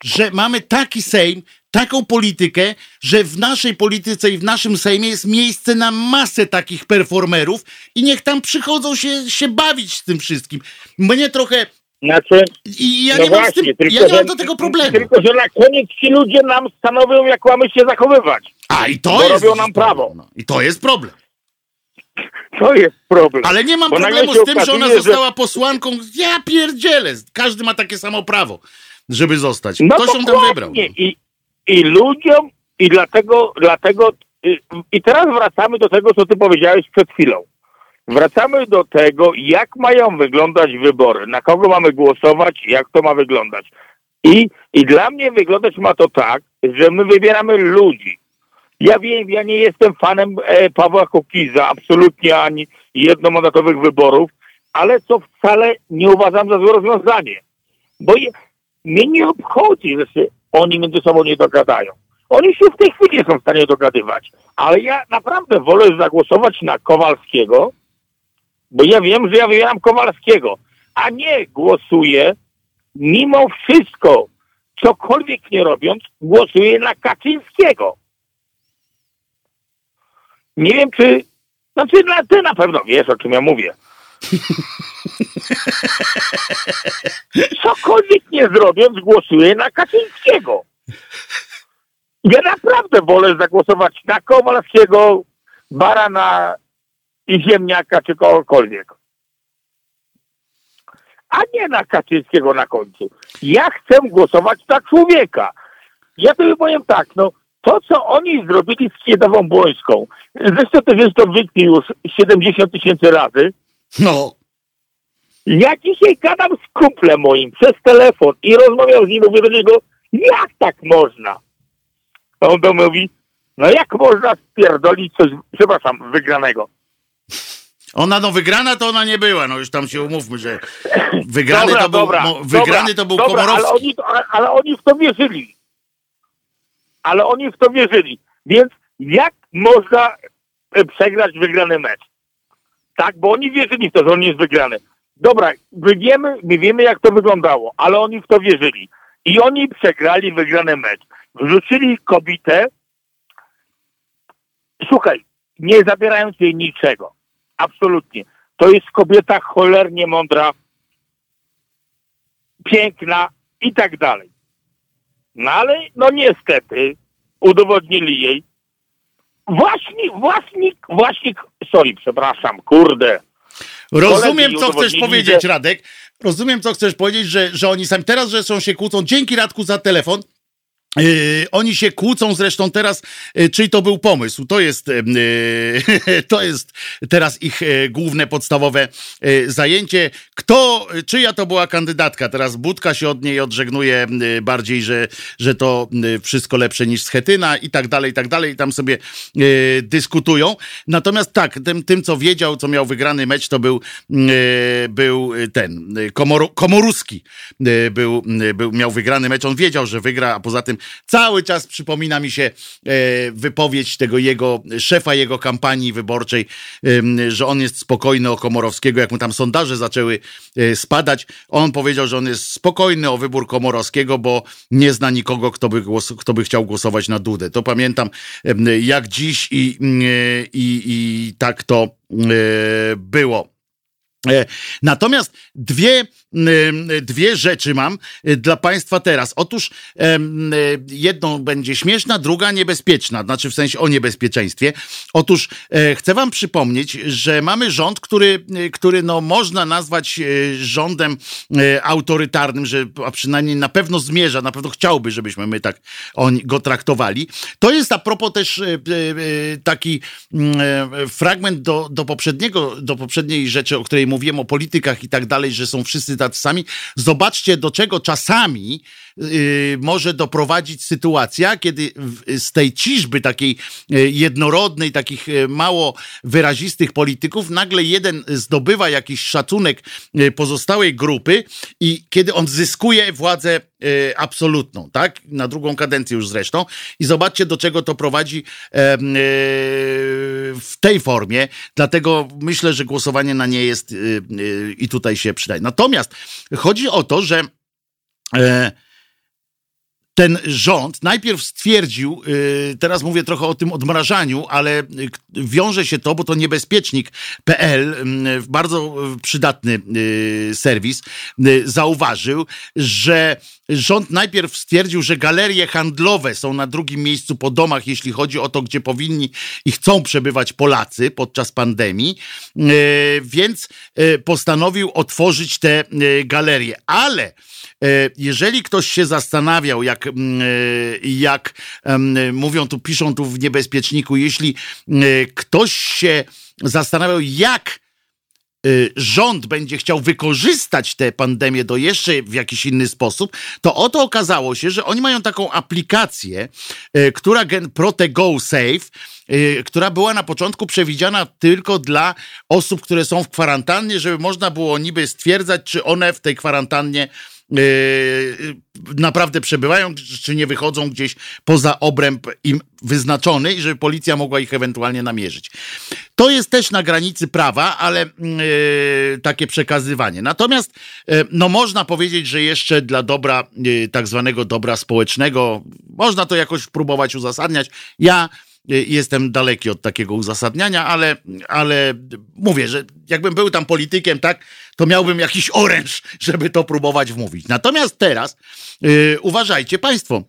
że mamy taki Sejm, taką politykę, że w naszej polityce i w naszym Sejmie jest miejsce na masę takich performerów i niech tam przychodzą się, się bawić z tym wszystkim. Mnie trochę Znaczy, i ja no nie mam, z właśnie, tym, tylko, ja nie że, mam do tego problemu. Tylko, że na koniec ci ludzie nam stanowią, jak mamy się zachowywać. A i to bo jest robią nam prawo. No. I to jest problem. To jest problem. Ale nie mam Bo problemu z tym, że ona okazuje, że- została posłanką. Ja pierdzielę. Każdy ma takie samo prawo, żeby zostać. No Ktoś ją tam wybrał. no. I, I ludziom, i dlatego, dlatego, y, i teraz wracamy do tego, co ty powiedziałeś przed chwilą. Wracamy do tego, jak mają wyglądać wybory, na kogo mamy głosować, jak to ma wyglądać. I, I dla mnie wyglądać ma to tak, że my wybieramy ludzi. Ja wiem, ja nie jestem fanem e, Pawła Kukiza, absolutnie ani jednomandatowych wyborów, ale to wcale nie uważam za złe rozwiązanie. Bo je, mnie nie obchodzi, że się oni między sobą nie dogadają. Oni się w tej chwili nie są w stanie dogadywać. Ale ja naprawdę wolę zagłosować na Kowalskiego, bo ja wiem, że ja wybieram Kowalskiego, a nie głosuję mimo wszystko, cokolwiek nie robiąc, głosuję na Kaczyńskiego. Nie wiem, czy... Znaczy, na, ty na pewno wiesz, o czym ja mówię. Cokolwiek nie zrobiąc, głosuję na Kaczyńskiego. Ja naprawdę wolę zagłosować na Kowalskiego, Barana i Ziemniaka, czy kogokolwiek. A nie na Kaczyńskiego na końcu. Ja chcę głosować na człowieka. Ja to powiem tak, no, to co oni zrobili z Kiedową Błońską, zresztą to jest to wykli już 70 tysięcy razy, No, ja dzisiaj gadam z kumplem moim przez telefon i rozmawiam z nim, mówię do niego, jak tak można? A on do mnie mówi, no jak można spierdolić coś, przepraszam, wygranego. Ona no wygrana to ona nie była. No już tam się umówmy, że wygrany Dobra, to był, dobra, mo, wygrany dobra, to był dobra, ale Komorowski. oni, ale, ale oni w to wierzyli. Ale oni w to wierzyli. Więc jak można e, przegrać wygrany mecz? Tak, bo oni wierzyli w to, że on jest wygrany. Dobra, my wiemy, my wiemy jak to wyglądało, ale oni w to wierzyli. I oni przegrali wygrany mecz. Wrzucili kobietę, słuchaj, nie zabierając jej niczego. Absolutnie. To jest kobieta cholernie mądra, piękna i tak dalej. No ale, no niestety, udowodnili jej. Właśnie, własnik, własnik, sorry, przepraszam, kurde. Rozumiem, co chcesz powiedzieć, że- Radek. Rozumiem, co chcesz powiedzieć, że, że oni sami teraz zresztą się kłócą. Dzięki Radku za telefon. Yy, oni się kłócą zresztą teraz, yy, czyj to był pomysł. To jest, yy, to jest teraz ich główne, podstawowe zajęcie. Kto, czyja to była kandydatka? Teraz Budka się od niej odżegnuje bardziej, że, że to wszystko lepsze niż Schetyna i tak dalej, i tak dalej. I tam sobie dyskutują. Natomiast tak, tym, tym, co wiedział, co miał wygrany mecz, to był, był ten Komoru, Komoruski. Był, był, miał wygrany mecz. On wiedział, że wygra, a poza tym cały czas przypomina mi się e, wypowiedź tego jego szefa jego kampanii wyborczej, że on jest spokojny o Komorowskiego, jak mu tam sondaże zaczęły e, spadać. On powiedział, że on jest spokojny o wybór Komorowskiego, bo nie zna nikogo, kto by, głos, kto by chciał głosować na Dudę. To pamiętam jak dziś i, mm, e, i, i tak to było. E, Natomiast dwie, mm, dwie rzeczy mam e, dla Państwa teraz. Otóż e, jedną będzie śmieszna, druga niebezpieczna, znaczy w sensie o niebezpieczeństwie. Otóż e, chcę Wam przypomnieć, że mamy rząd, który, e, który no, można nazwać e, rządem e, autorytarnym, że a przynajmniej na pewno zmierza, na pewno chciałby, żebyśmy my tak oni go traktowali. To jest a propos też e, e, e, taki e, fragment do, do poprzedniego, do poprzedniej rzeczy, o której mówiłem, o politykach i tak dalej, że są wszyscy tacy sami. Zobaczcie, do czego czasami y, może doprowadzić sytuacja, kiedy w, z tej ciżby takiej y, jednorodnej, takich y, mało wyrazistych polityków, nagle jeden zdobywa jakiś szacunek y, pozostałej grupy i kiedy on zyskuje władzę absolutną, tak? Na drugą kadencję już zresztą. I zobaczcie, do czego to prowadzi y, w tej formie. Dlatego myślę, że głosowanie na nie jest y, y, i tutaj się przydaje. Natomiast chodzi o to, że e, ten rząd najpierw stwierdził, y, teraz mówię trochę o tym odmrażaniu, ale y, wiąże się to, bo to niebezpiecznik.pl, mm, bardzo przydatny y, serwis, zauważył, że rząd najpierw stwierdził, że galerie handlowe są na drugim miejscu po domach, jeśli chodzi o to, gdzie powinni i chcą przebywać Polacy podczas pandemii, więc postanowił otworzyć te galerie. Ale jeżeli ktoś się zastanawiał, jak, mm, e, jak mówią tu, piszą tu w niebezpieczniku, jeśli e, ktoś się zastanawiał, jak rząd będzie chciał wykorzystać tę pandemię do jeszcze w jakiś inny sposób, to oto okazało się, że oni mają taką aplikację, która Protego Safe, która była na początku przewidziana tylko dla osób, które są w kwarantannie, żeby można było niby stwierdzać, czy one w tej kwarantannie naprawdę przebywają, czy nie wychodzą gdzieś poza obręb im wyznaczony i żeby policja mogła ich ewentualnie namierzyć. To jest też na granicy prawa, ale yy, takie przekazywanie. Natomiast no można powiedzieć, że jeszcze dla dobra, tak zwanego dobra społecznego, można to jakoś próbować uzasadniać. Ja Y, jestem daleki od takiego uzasadniania, ale, ale mówię, że jakbym był tam politykiem, tak, to miałbym jakiś oręż, żeby to próbować wmówić. Natomiast teraz yy, uważajcie Państwo,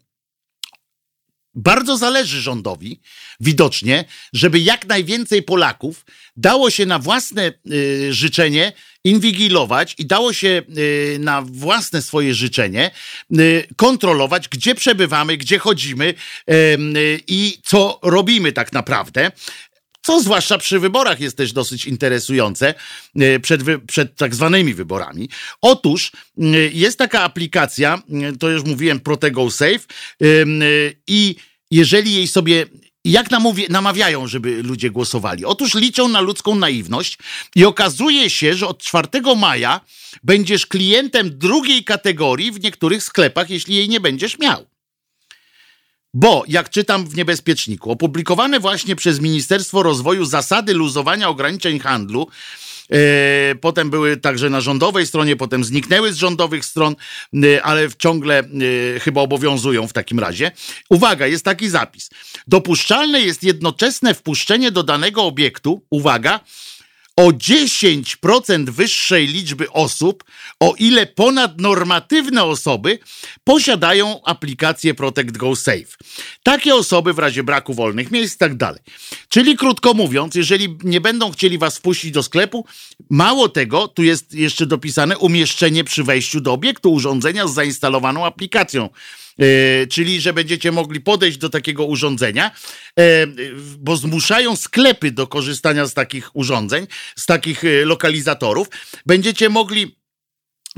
bardzo zależy rządowi, widocznie, żeby jak najwięcej Polaków dało się na własne y, życzenie inwigilować i dało się y, na własne swoje życzenie y, kontrolować, gdzie przebywamy, gdzie chodzimy y, i co robimy tak naprawdę co zwłaszcza przy wyborach jest też dosyć interesujące, przed, przed tak zwanymi wyborami. Otóż jest taka aplikacja, to już mówiłem, Protego Safe i jeżeli jej sobie jak namówie, namawiają, żeby ludzie głosowali? Otóż liczą na ludzką naiwność i okazuje się, że od 4 maja będziesz klientem drugiej kategorii w niektórych sklepach, jeśli jej nie będziesz miał. Bo, jak czytam w niebezpieczniku, opublikowane właśnie przez Ministerstwo Rozwoju zasady luzowania ograniczeń handlu potem były także na rządowej stronie, potem zniknęły z rządowych stron, e, ale ciągle e, chyba obowiązują w takim razie. Uwaga, jest taki zapis. Dopuszczalne jest jednoczesne wpuszczenie do danego obiektu, uwaga, o 10% wyższej liczby osób, o ile ponadnormatywne osoby posiadają aplikację Protect Go Safe. Takie osoby w razie braku wolnych miejsc i tak dalej. Czyli krótko mówiąc, jeżeli nie będą chcieli was wpuścić do sklepu, mało tego, tu jest jeszcze dopisane umieszczenie przy wejściu do obiektu urządzenia z zainstalowaną aplikacją czyli że będziecie mogli podejść do takiego urządzenia, e, bo zmuszają sklepy do korzystania z takich urządzeń, z takich e, lokalizatorów. Będziecie mogli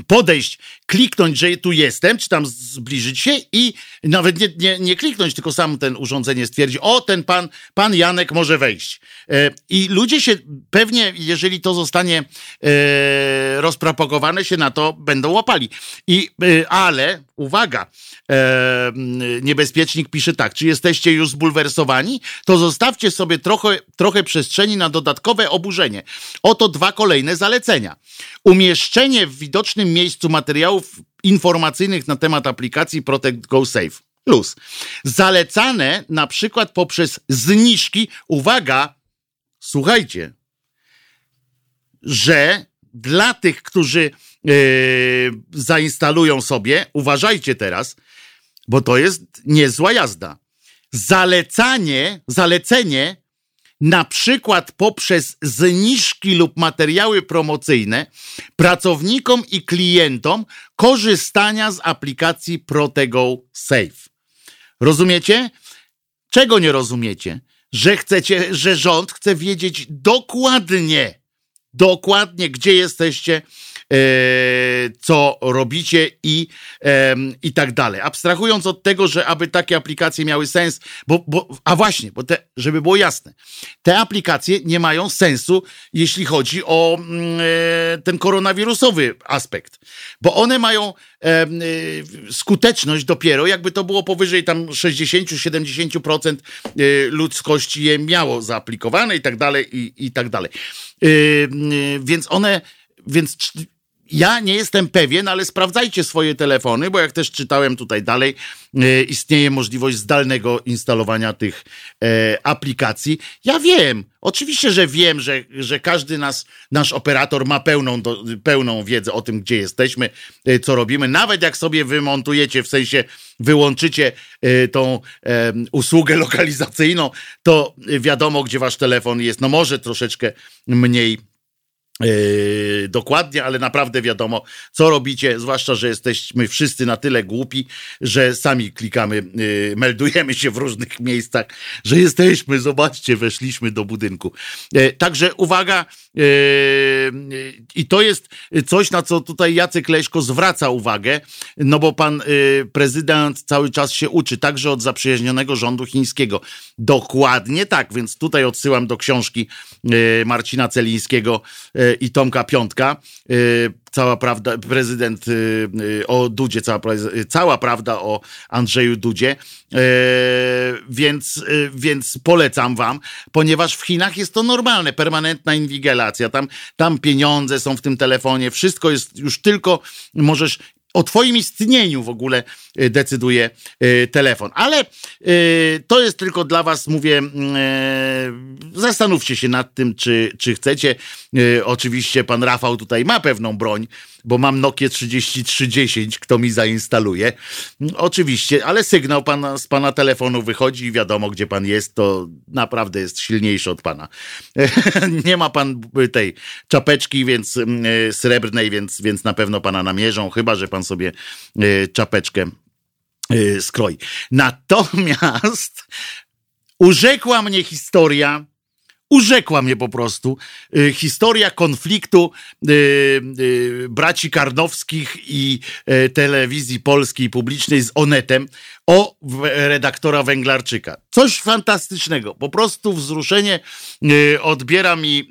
podejść, kliknąć, że tu jestem, czy tam zbliżyć się i nawet nie, nie, nie kliknąć, tylko sam ten urządzenie stwierdzi, o, ten pan, pan Janek może wejść. E, I ludzie się pewnie, jeżeli to zostanie e, rozpropagowane, się na to będą łapali. I, e, ale, uwaga, e, niebezpiecznik pisze tak, czy jesteście już zbulwersowani, to zostawcie sobie trochę, trochę przestrzeni na dodatkowe oburzenie. Oto dwa kolejne zalecenia. Umieszczenie w widocznym miejscu materiałów informacyjnych na temat aplikacji Protect Go Safe. Plus. Zalecane na przykład poprzez zniżki, uwaga, słuchajcie, że dla tych, którzy yy, zainstalują sobie, uważajcie teraz, bo to jest niezła jazda. Zalecanie, zalecenie na przykład poprzez zniżki lub materiały promocyjne pracownikom i klientom korzystania z aplikacji Protego Safe. Rozumiecie? Czego nie rozumiecie? Że chcecie, że rząd chce wiedzieć dokładnie, dokładnie, gdzie jesteście, co robicie i, i tak dalej. Abstrahując od tego, że aby takie aplikacje miały sens, bo, bo a właśnie, bo te, żeby było jasne, te aplikacje nie mają sensu, jeśli chodzi o mm, e, ten koronawirusowy aspekt, bo one mają e, skuteczność dopiero, jakby to było powyżej tam 60-70% ludzkości je miało zaaplikowane i tak dalej, i, i tak dalej. Więc one, więc ja nie jestem pewien, ale sprawdzajcie swoje telefony, bo jak też czytałem tutaj dalej, e, istnieje możliwość zdalnego instalowania tych e, aplikacji. Ja wiem, oczywiście, że wiem, że, że każdy nas, nasz operator ma pełną, pełną wiedzę o tym, gdzie jesteśmy, e, co robimy. Nawet jak sobie wymontujecie, w sensie wyłączycie tą usługę lokalizacyjną, to wiadomo, gdzie wasz telefon jest. No może troszeczkę mniej Yy, dokładnie, ale naprawdę wiadomo, co robicie, zwłaszcza, że jesteśmy wszyscy na tyle głupi, że sami klikamy, yy, meldujemy się w różnych miejscach, że jesteśmy, zobaczcie, weszliśmy do budynku. Yy, także uwaga, i to jest coś, na co tutaj Jacek Leśko zwraca uwagę, no bo pan prezydent cały czas się uczy, także od zaprzyjaźnionego rządu chińskiego. Dokładnie tak, więc tutaj odsyłam do książki Marcina Celińskiego, i Tomka Piątka. Y, cała prawda, prezydent y, y, o Dudzie, cała, cała prawda o Andrzeju Dudzie. Więc, więc polecam wam, ponieważ w Chinach jest to normalne, permanentna inwigilacja. Tam, tam pieniądze są w tym telefonie, wszystko jest już tylko, możesz o Twoim istnieniu w ogóle y, decyduje y, telefon. Ale y, to jest tylko dla Was, mówię, zastanówcie się nad tym, czy, czy chcecie. Oczywiście pan Rafał tutaj ma pewną broń, bo mam Nokia 3310, kto mi zainstaluje. Oczywiście, ale sygnał pana, z pana telefonu wychodzi i wiadomo, gdzie pan jest, to naprawdę jest silniejszy od pana. Nie ma pan tej czapeczki, więc srebrnej, więc, więc na pewno pana namierzą, chyba że pan sobie e, czapeczkę skroi. Natomiast urzekła mnie historia urzekła mnie po prostu y, historia konfliktu y, y, braci Karnowskich i telewizji polskiej publicznej z Onetem o redaktora Węglarczyka. Coś fantastycznego. Po prostu wzruszenie odbiera mi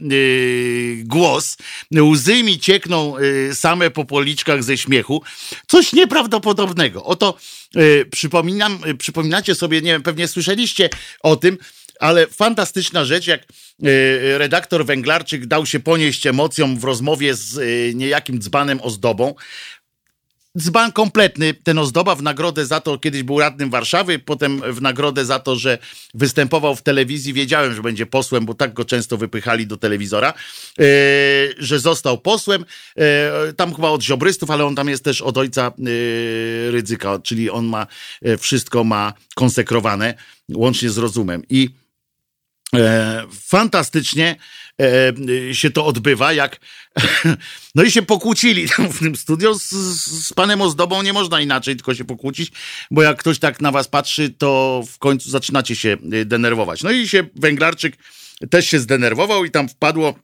głos. Łzy mi ciekną same po policzkach ze śmiechu. Coś nieprawdopodobnego. Oto przypominam, przypominacie sobie, nie wiem, pewnie słyszeliście o tym, ale fantastyczna rzecz, jak e, redaktor Węglarczyk dał się ponieść emocjom w rozmowie z e, niejakim dzbanem ozdobą. Dzban kompletny, ten ozdoba w nagrodę za to, kiedyś był radnym Warszawy, potem w nagrodę za to, że występował w telewizji, wiedziałem, że będzie posłem, bo tak go często wypychali do telewizora, yy, że został posłem, tam chyba od ziobrystów, ale on tam jest też od ojca Rydzyka, czyli on ma, wszystko ma konsekrowane, łącznie z rozumem. I E, fantastycznie e, się to odbywa, jak no i się pokłócili w tym studio z, z panem Ozdobą, nie można inaczej tylko się pokłócić, bo jak ktoś tak na was patrzy, to w końcu zaczynacie się e, denerwować. No i się Węglarczyk też się zdenerwował i tam wpadło,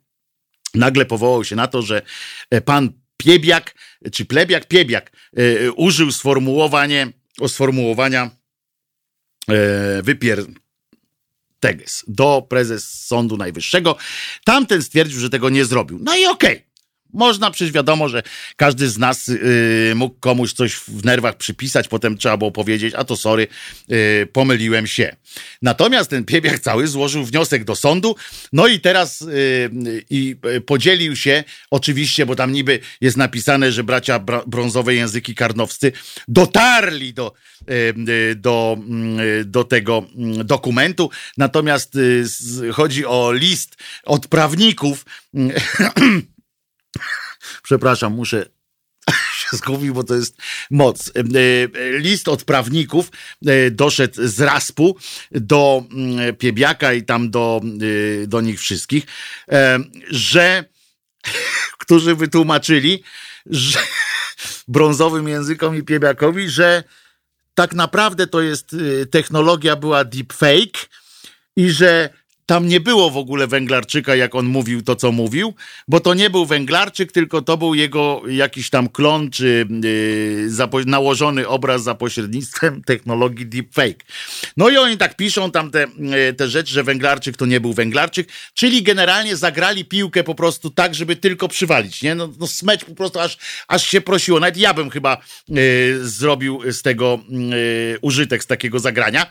nagle powołał się na to, że pan Piebiak, czy Plebiak, Piebiak użył sformułowanie, o sformułowania wypier Do prezes Sądu Najwyższego. Tamten stwierdził, że tego nie zrobił. No i okej. Okay. Można, przecież wiadomo, że każdy z nas yy, mógł komuś coś w nerwach przypisać, potem trzeba było powiedzieć, a to sorry, yy, pomyliłem się. Natomiast ten piebiak cały złożył wniosek do sądu, no i teraz yy, i podzielił się, oczywiście, bo tam niby jest napisane, że bracia brązowe języki karnowscy dotarli do, do, do tego mm, dokumentu, natomiast y, chodzi o list od prawników, Przepraszam, muszę się skupić, bo to jest moc. E, e, list od prawników e, doszedł z Raspu do mm, Piebiaka i tam do, do nich wszystkich, że którzy wytłumaczyli, że brązowym językom i Piebiakowi, że tak naprawdę to jest technologia była deepfake i że tam nie było w ogóle węglarczyka, jak on mówił to, co mówił, bo to nie był węglarczyk, tylko to był jego jakiś tam klon, czy yy, nałożony obraz za pośrednictwem technologii deepfake. No i oni tak piszą tam te, yy, te rzeczy, że węglarczyk to nie był węglarczyk, czyli generalnie zagrali piłkę po prostu tak, żeby tylko przywalić, nie? No, no smeć po prostu aż, aż się prosiło. Nawet ja bym chyba yy, zrobił z tego yy, użytek, z takiego zagrania.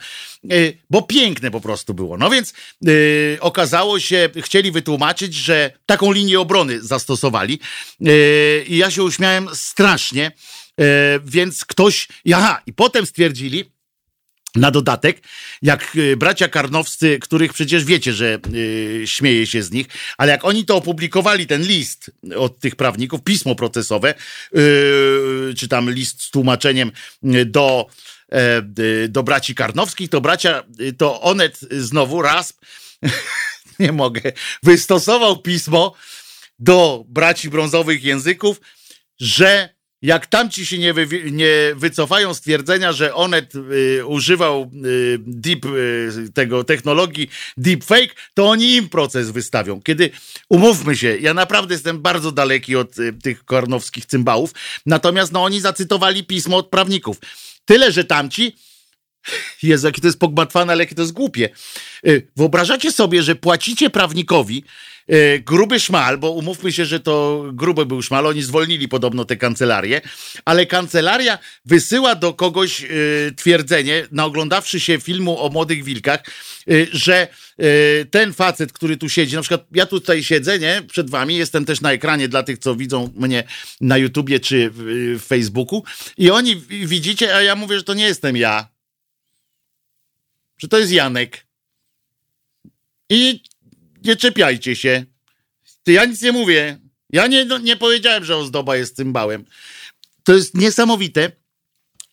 Bo piękne po prostu było. No więc okazało się, chcieli wytłumaczyć, że taką linię obrony zastosowali i ja się uśmiałem strasznie, więc ktoś, aha, i potem stwierdzili, na dodatek, jak bracia Karnowscy, których przecież wiecie, że yy, śmieje się z nich, ale jak oni to opublikowali, ten list od tych prawników, pismo procesowe, yy, czy tam list z tłumaczeniem do, do braci Karnowskich, to bracia, to Onet znowu raz, nie mogę, wystosował pismo do braci brązowych języków, że jak tamci się nie, wy, nie wycofają stwierdzenia, że Onet y, używał y, deep, y, tego technologii deepfake, to oni im proces wystawią. Kiedy, umówmy się, ja naprawdę jestem bardzo daleki od y, tych kornowskich cymbałów, natomiast no oni zacytowali pismo od prawników. Tyle, że tamci Jezu, jakie to jest pogmatwane, ale jakie to jest głupie. Y, wyobrażacie sobie, że płacicie prawnikowi gruby szmal, bo umówmy się, że to gruby był szmal, oni zwolnili podobno te kancelarie, ale kancelaria wysyła do kogoś y, twierdzenie, naoglądawszy się filmu o młodych wilkach, że ten facet, który tu siedzi, na przykład ja tutaj siedzę, nie, przed wami, jestem też na ekranie dla tych, co widzą mnie na YouTubie czy w Facebooku i oni widzicie, a ja mówię, że to nie jestem ja, że to jest Janek. I nie czepiajcie się. Ty, ja nic nie mówię. Ja nie, no, nie powiedziałem, że ozdoba jest cymbałem. To jest niesamowite.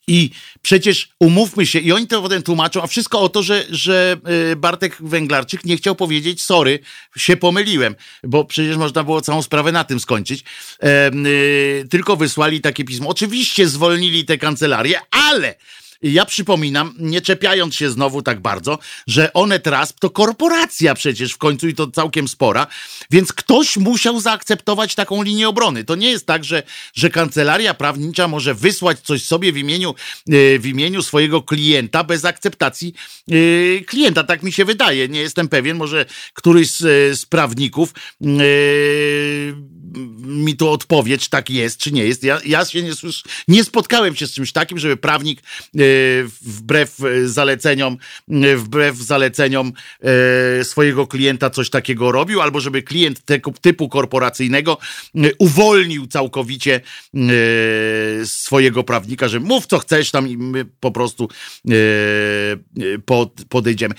I przecież umówmy się, i oni to potem tłumaczą, a wszystko o to, że, że y, Bartek Węglarczyk nie chciał powiedzieć sorry, się pomyliłem, bo przecież można było całą sprawę na tym skończyć. E, y, tylko wysłali takie pismo. Oczywiście zwolnili te kancelarie, ale ja przypominam, nie czepiając się znowu tak bardzo, że Onet Rasp to korporacja przecież w końcu i to całkiem spora, więc ktoś musiał zaakceptować taką linię obrony. To nie jest tak, że, że kancelaria prawnicza może wysłać coś sobie w imieniu, e, w imieniu swojego klienta bez akceptacji e, klienta. Tak mi się wydaje. Nie jestem pewien, może któryś z, e, z prawników mi tu odpowie, czy tak jest, czy nie jest. Ja, ja się nie, słysz, nie spotkałem się z czymś takim, żeby prawnik wbrew zaleceniom, wbrew zaleceniom e, swojego klienta coś takiego robił, albo żeby klient tego typu korporacyjnego e, uwolnił całkowicie e, swojego prawnika, że mów co chcesz tam i my po prostu podejdziemy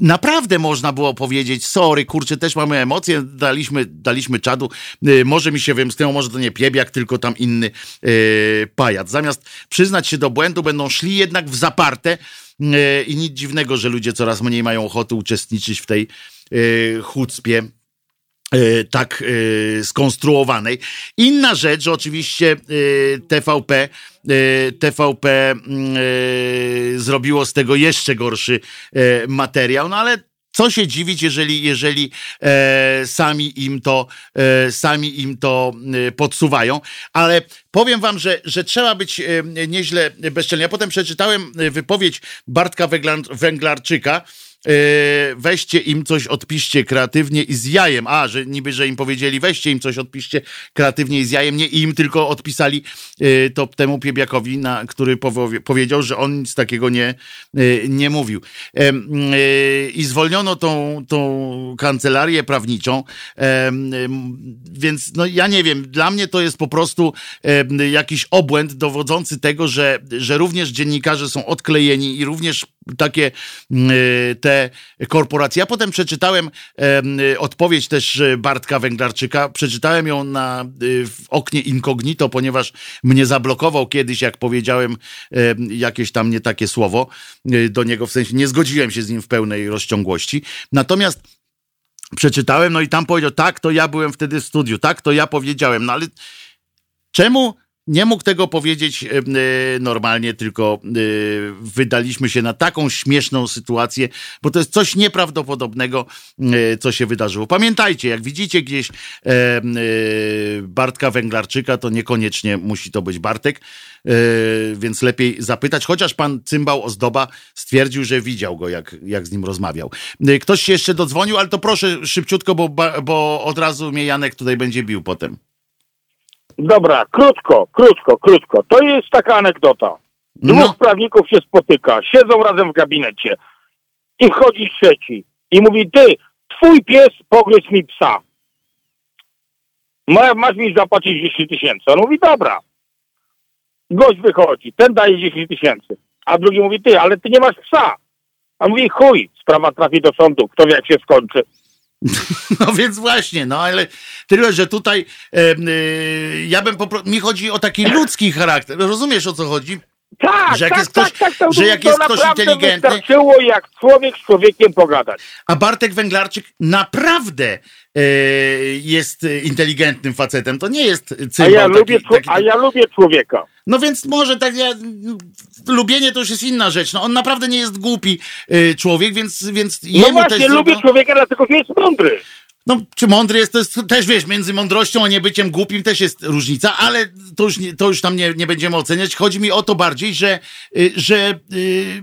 naprawdę można było powiedzieć, sorry, kurczę, też mamy emocje, daliśmy, daliśmy czadu, yy, może mi się wymsknęło, może to nie piebiak, tylko tam inny yy, pajac. Zamiast przyznać się do błędu, będą szli jednak w zaparte yy, i nic dziwnego, że ludzie coraz mniej mają ochoty uczestniczyć w tej yy, chucpie tak e, skonstruowanej. Inna rzecz, że oczywiście e, TVP TVP mm, zrobiło z tego jeszcze gorszy materiał, no ale co się dziwić, jeżeli, jeżeli e, sami im to, e, sami im to e, podsuwają. Ale powiem wam, że, że trzeba być e, nieźle bezczelny. Ja potem przeczytałem wypowiedź Bartka Węglarczyka, weźcie im coś, odpiszcie kreatywnie i z jajem. A, że niby, że im powiedzieli, weźcie im coś, odpiszcie kreatywnie i z jajem. Nie im, tylko odpisali yy, to temu Piebiakowi, na, który powie, powiedział, że on nic takiego nie, yy, nie mówił. I zwolniono tą, tą kancelarię prawniczą, więc no ja nie wiem, dla mnie to jest po prostu jakiś obłęd dowodzący tego, że, że również dziennikarze są odklejeni i również takie te korporacje. Ja potem przeczytałem odpowiedź też Bartka Węglarczyka. Przeczytałem ją na, y, w oknie incognito, ponieważ mnie zablokował kiedyś, jak powiedziałem jakieś tam nie takie słowo y, do niego, w sensie nie zgodziłem się z nim w pełnej rozciągłości. Natomiast przeczytałem, no i tam powiedział, tak, to ja byłem wtedy w studiu, tak, to ja powiedziałem, no ale czemu nie mógł tego powiedzieć e, e, normalnie, tylko e, wydaliśmy się na taką śmieszną sytuację, bo to jest coś nieprawdopodobnego, co się wydarzyło. Pamiętajcie, jak widzicie gdzieś Bartka Węglarczyka, to niekoniecznie musi to być Bartek, więc lepiej zapytać, chociaż pan Cymbał Ozdoba stwierdził, że widział go, jak, jak z nim rozmawiał. Ktoś się jeszcze dodzwonił, ale to proszę szybciutko, bo, bo od razu mnie Janek tutaj będzie bił potem. Dobra, krótko, krótko, krótko. To jest taka anegdota. Dwóch no. prawników się spotyka, siedzą razem w gabinecie. I wchodzi trzeci. I mówi, ty, twój pies pogryzł mi psa. Ma, masz mi zapłacić 10 tysięcy. On mówi, dobra. Gość wychodzi, ten daje 10 tysięcy. A drugi mówi, ty, ale ty nie masz psa. A mówi, chuj, sprawa trafi do sądu, kto wie jak się skończy. No więc właśnie, no ale tyle, że tutaj e, ja bym mi chodzi o taki ludzki charakter. Rozumiesz o co chodzi? Tak, Że jak tak, jest ktoś- tak, tak, to, że jak jest ktoś inteligentny- wystarczyło jak człowiek z człowiekiem pogadać. A Bartek Węglarczyk naprawdę e, jest e, inteligentnym facetem. To nie jest A cymbał ja, taki, lubię, taki, a ja lubię człowieka. No więc może tak, ja, lubienie to już jest inna rzecz. No on naprawdę nie jest głupi e, człowiek, więc, więc No jemu właśnie, też... lubię człowieka, dlatego że jest mądry. No, czy mądry jest, to jest też, wiesz, między mądrością a niebyciem głupim też jest różnica, ale to już, to już tam nie, nie będziemy oceniać. Chodzi mi o to bardziej, że, y, że y,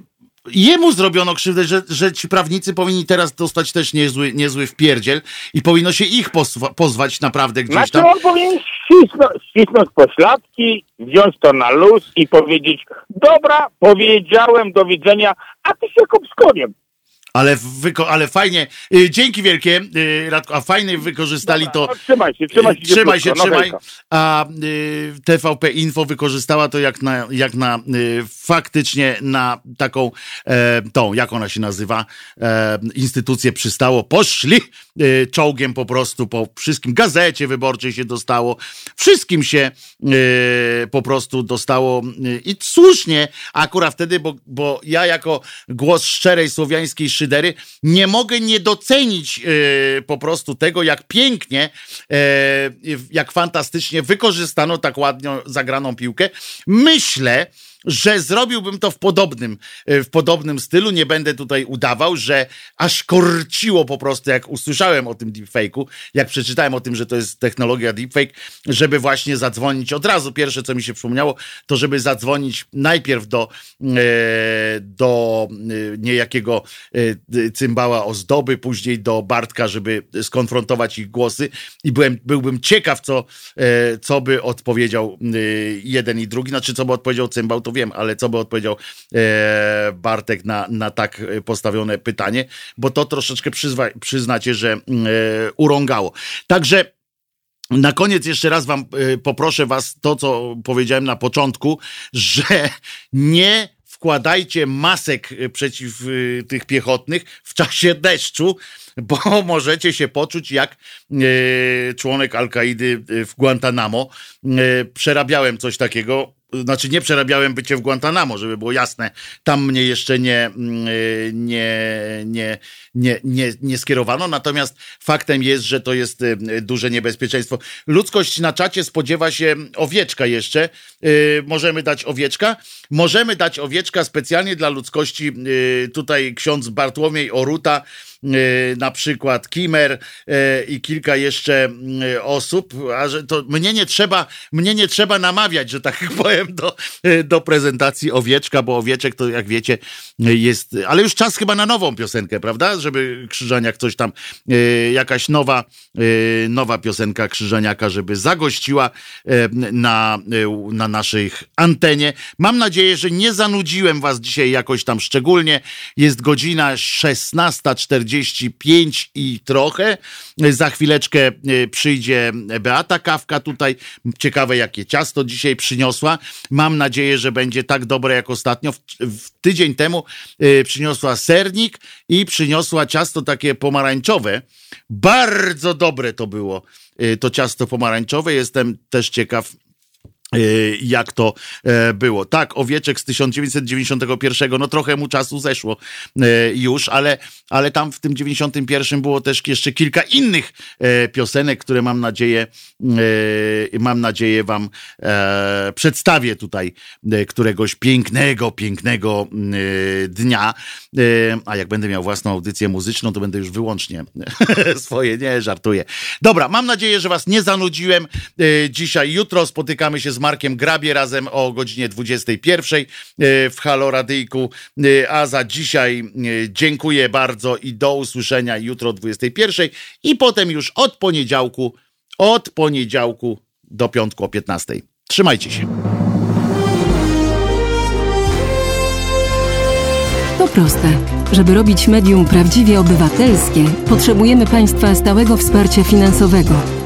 jemu zrobiono krzywdę, że, że ci prawnicy powinni teraz dostać też niezły, niezły wpierdziel i powinno się ich pozwa, pozwać naprawdę gdzieś Znaczy tam. on powinien ścisnąć, ścisnąć pośladki, wziąć to na luz i powiedzieć, dobra, powiedziałem, do widzenia, a ty się kup z koniem. Ale, wyko- ale fajnie, y, dzięki wielkie, y, Radko, a fajnie wykorzystali Dobra, to. no, trzymaj się, trzymaj się. Trzymaj się, no trzymaj. A y, TVP Info wykorzystała to jak na, jak na y, faktycznie na taką e, tą, jak ona się nazywa, e, instytucję przystało. Poszli y, czołgiem po prostu po wszystkim. Gazecie wyborczej się dostało. Wszystkim się y, po prostu dostało y, i słusznie akurat wtedy, bo, bo ja jako głos szczerej słowiańskiej szydery nie mogę nie docenić y, po prostu tego, jak pięknie, e, jak fantastycznie wykorzystano tak ładnie zagraną piłkę. Myślę, że zrobiłbym to w podobnym, e, w podobnym stylu. Nie będę tutaj udawał, że aż korciło po prostu, jak usłyszałem o tym deepfake'u, jak przeczytałem o tym, że to jest technologia deepfake, żeby właśnie zadzwonić od razu. Pierwsze, co mi się przypomniało, to żeby zadzwonić najpierw do, e, do e, niejakiego cymbała ozdoby, później do Bartka, żeby skonfrontować ich głosy i byłem, byłbym ciekaw, co, co by odpowiedział jeden i drugi, znaczy co by odpowiedział cymbał, to wiem, ale co by odpowiedział e, Bartek na, na tak postawione pytanie, bo to troszeczkę przyzwa, przyznacie, że e, urągało. Także na koniec jeszcze raz wam poproszę was to, co powiedziałem na początku, że nie wkładajcie masek przeciw tych piechotnych w czasie deszczu, bo możecie się poczuć jak członek Al-Kaidy w Guantanamo. Przerabiałem coś takiego. Znaczy nie przerabiałem bycie w Guantanamo, żeby było jasne. Tam mnie jeszcze nie, y, nie, nie, nie, nie, nie skierowano. Natomiast faktem jest, że to jest y, duże niebezpieczeństwo. Ludzkość na czacie spodziewa się owieczka jeszcze. Y, Możemy dać owieczka? Możemy dać owieczka specjalnie dla ludzkości. Y, Tutaj ksiądz Bartłomiej Oruta na przykład Kimer y, i kilka jeszcze y, osób, a że to mnie nie trzeba, mnie nie trzeba namawiać, że tak powiem, do, y, do prezentacji owieczka, bo owieczek to jak wiecie y, jest, ale już czas chyba na nową piosenkę, prawda? Żeby Krzyżaniak coś tam, y, jakaś nowa, y, nowa piosenka Krzyżaniaka, żeby zagościła y, na, y, na naszej antenie. Mam nadzieję, że nie zanudziłem was dzisiaj jakoś tam szczególnie. Jest godzina 16.45 i trochę. Za chwileczkę y, przyjdzie Beata Kawka tutaj. Ciekawe, jakie ciasto dzisiaj przyniosła. Mam nadzieję, że będzie tak dobre jak ostatnio. W, w tydzień temu y, przyniosła sernik i przyniosła ciasto takie pomarańczowe. Bardzo dobre to było, y, to ciasto pomarańczowe. Jestem też ciekaw, jak to e, było. Tak, Owieczek z 1991, no trochę mu czasu zeszło e, już, ale, ale tam w tym 91 było też jeszcze kilka innych e, piosenek, które mam nadzieję, mam nadzieję wam przedstawię tutaj któregoś pięknego, pięknego dnia. A jak będę miał własną audycję muzyczną, to będę już wyłącznie swoje, nie, żartuję. Dobra, mam nadzieję, że was nie zanudziłem dzisiaj. Jutro spotykamy się z Markiem Grabie razem o godzinie 21 e, w Halo Radyjku. E, A za dzisiaj e, dziękuję bardzo i do usłyszenia jutro o 21 i potem już od poniedziałku, od poniedziałku do piątku o 15. Trzymajcie się. To proste. Żeby robić medium prawdziwie obywatelskie, potrzebujemy Państwa stałego wsparcia finansowego.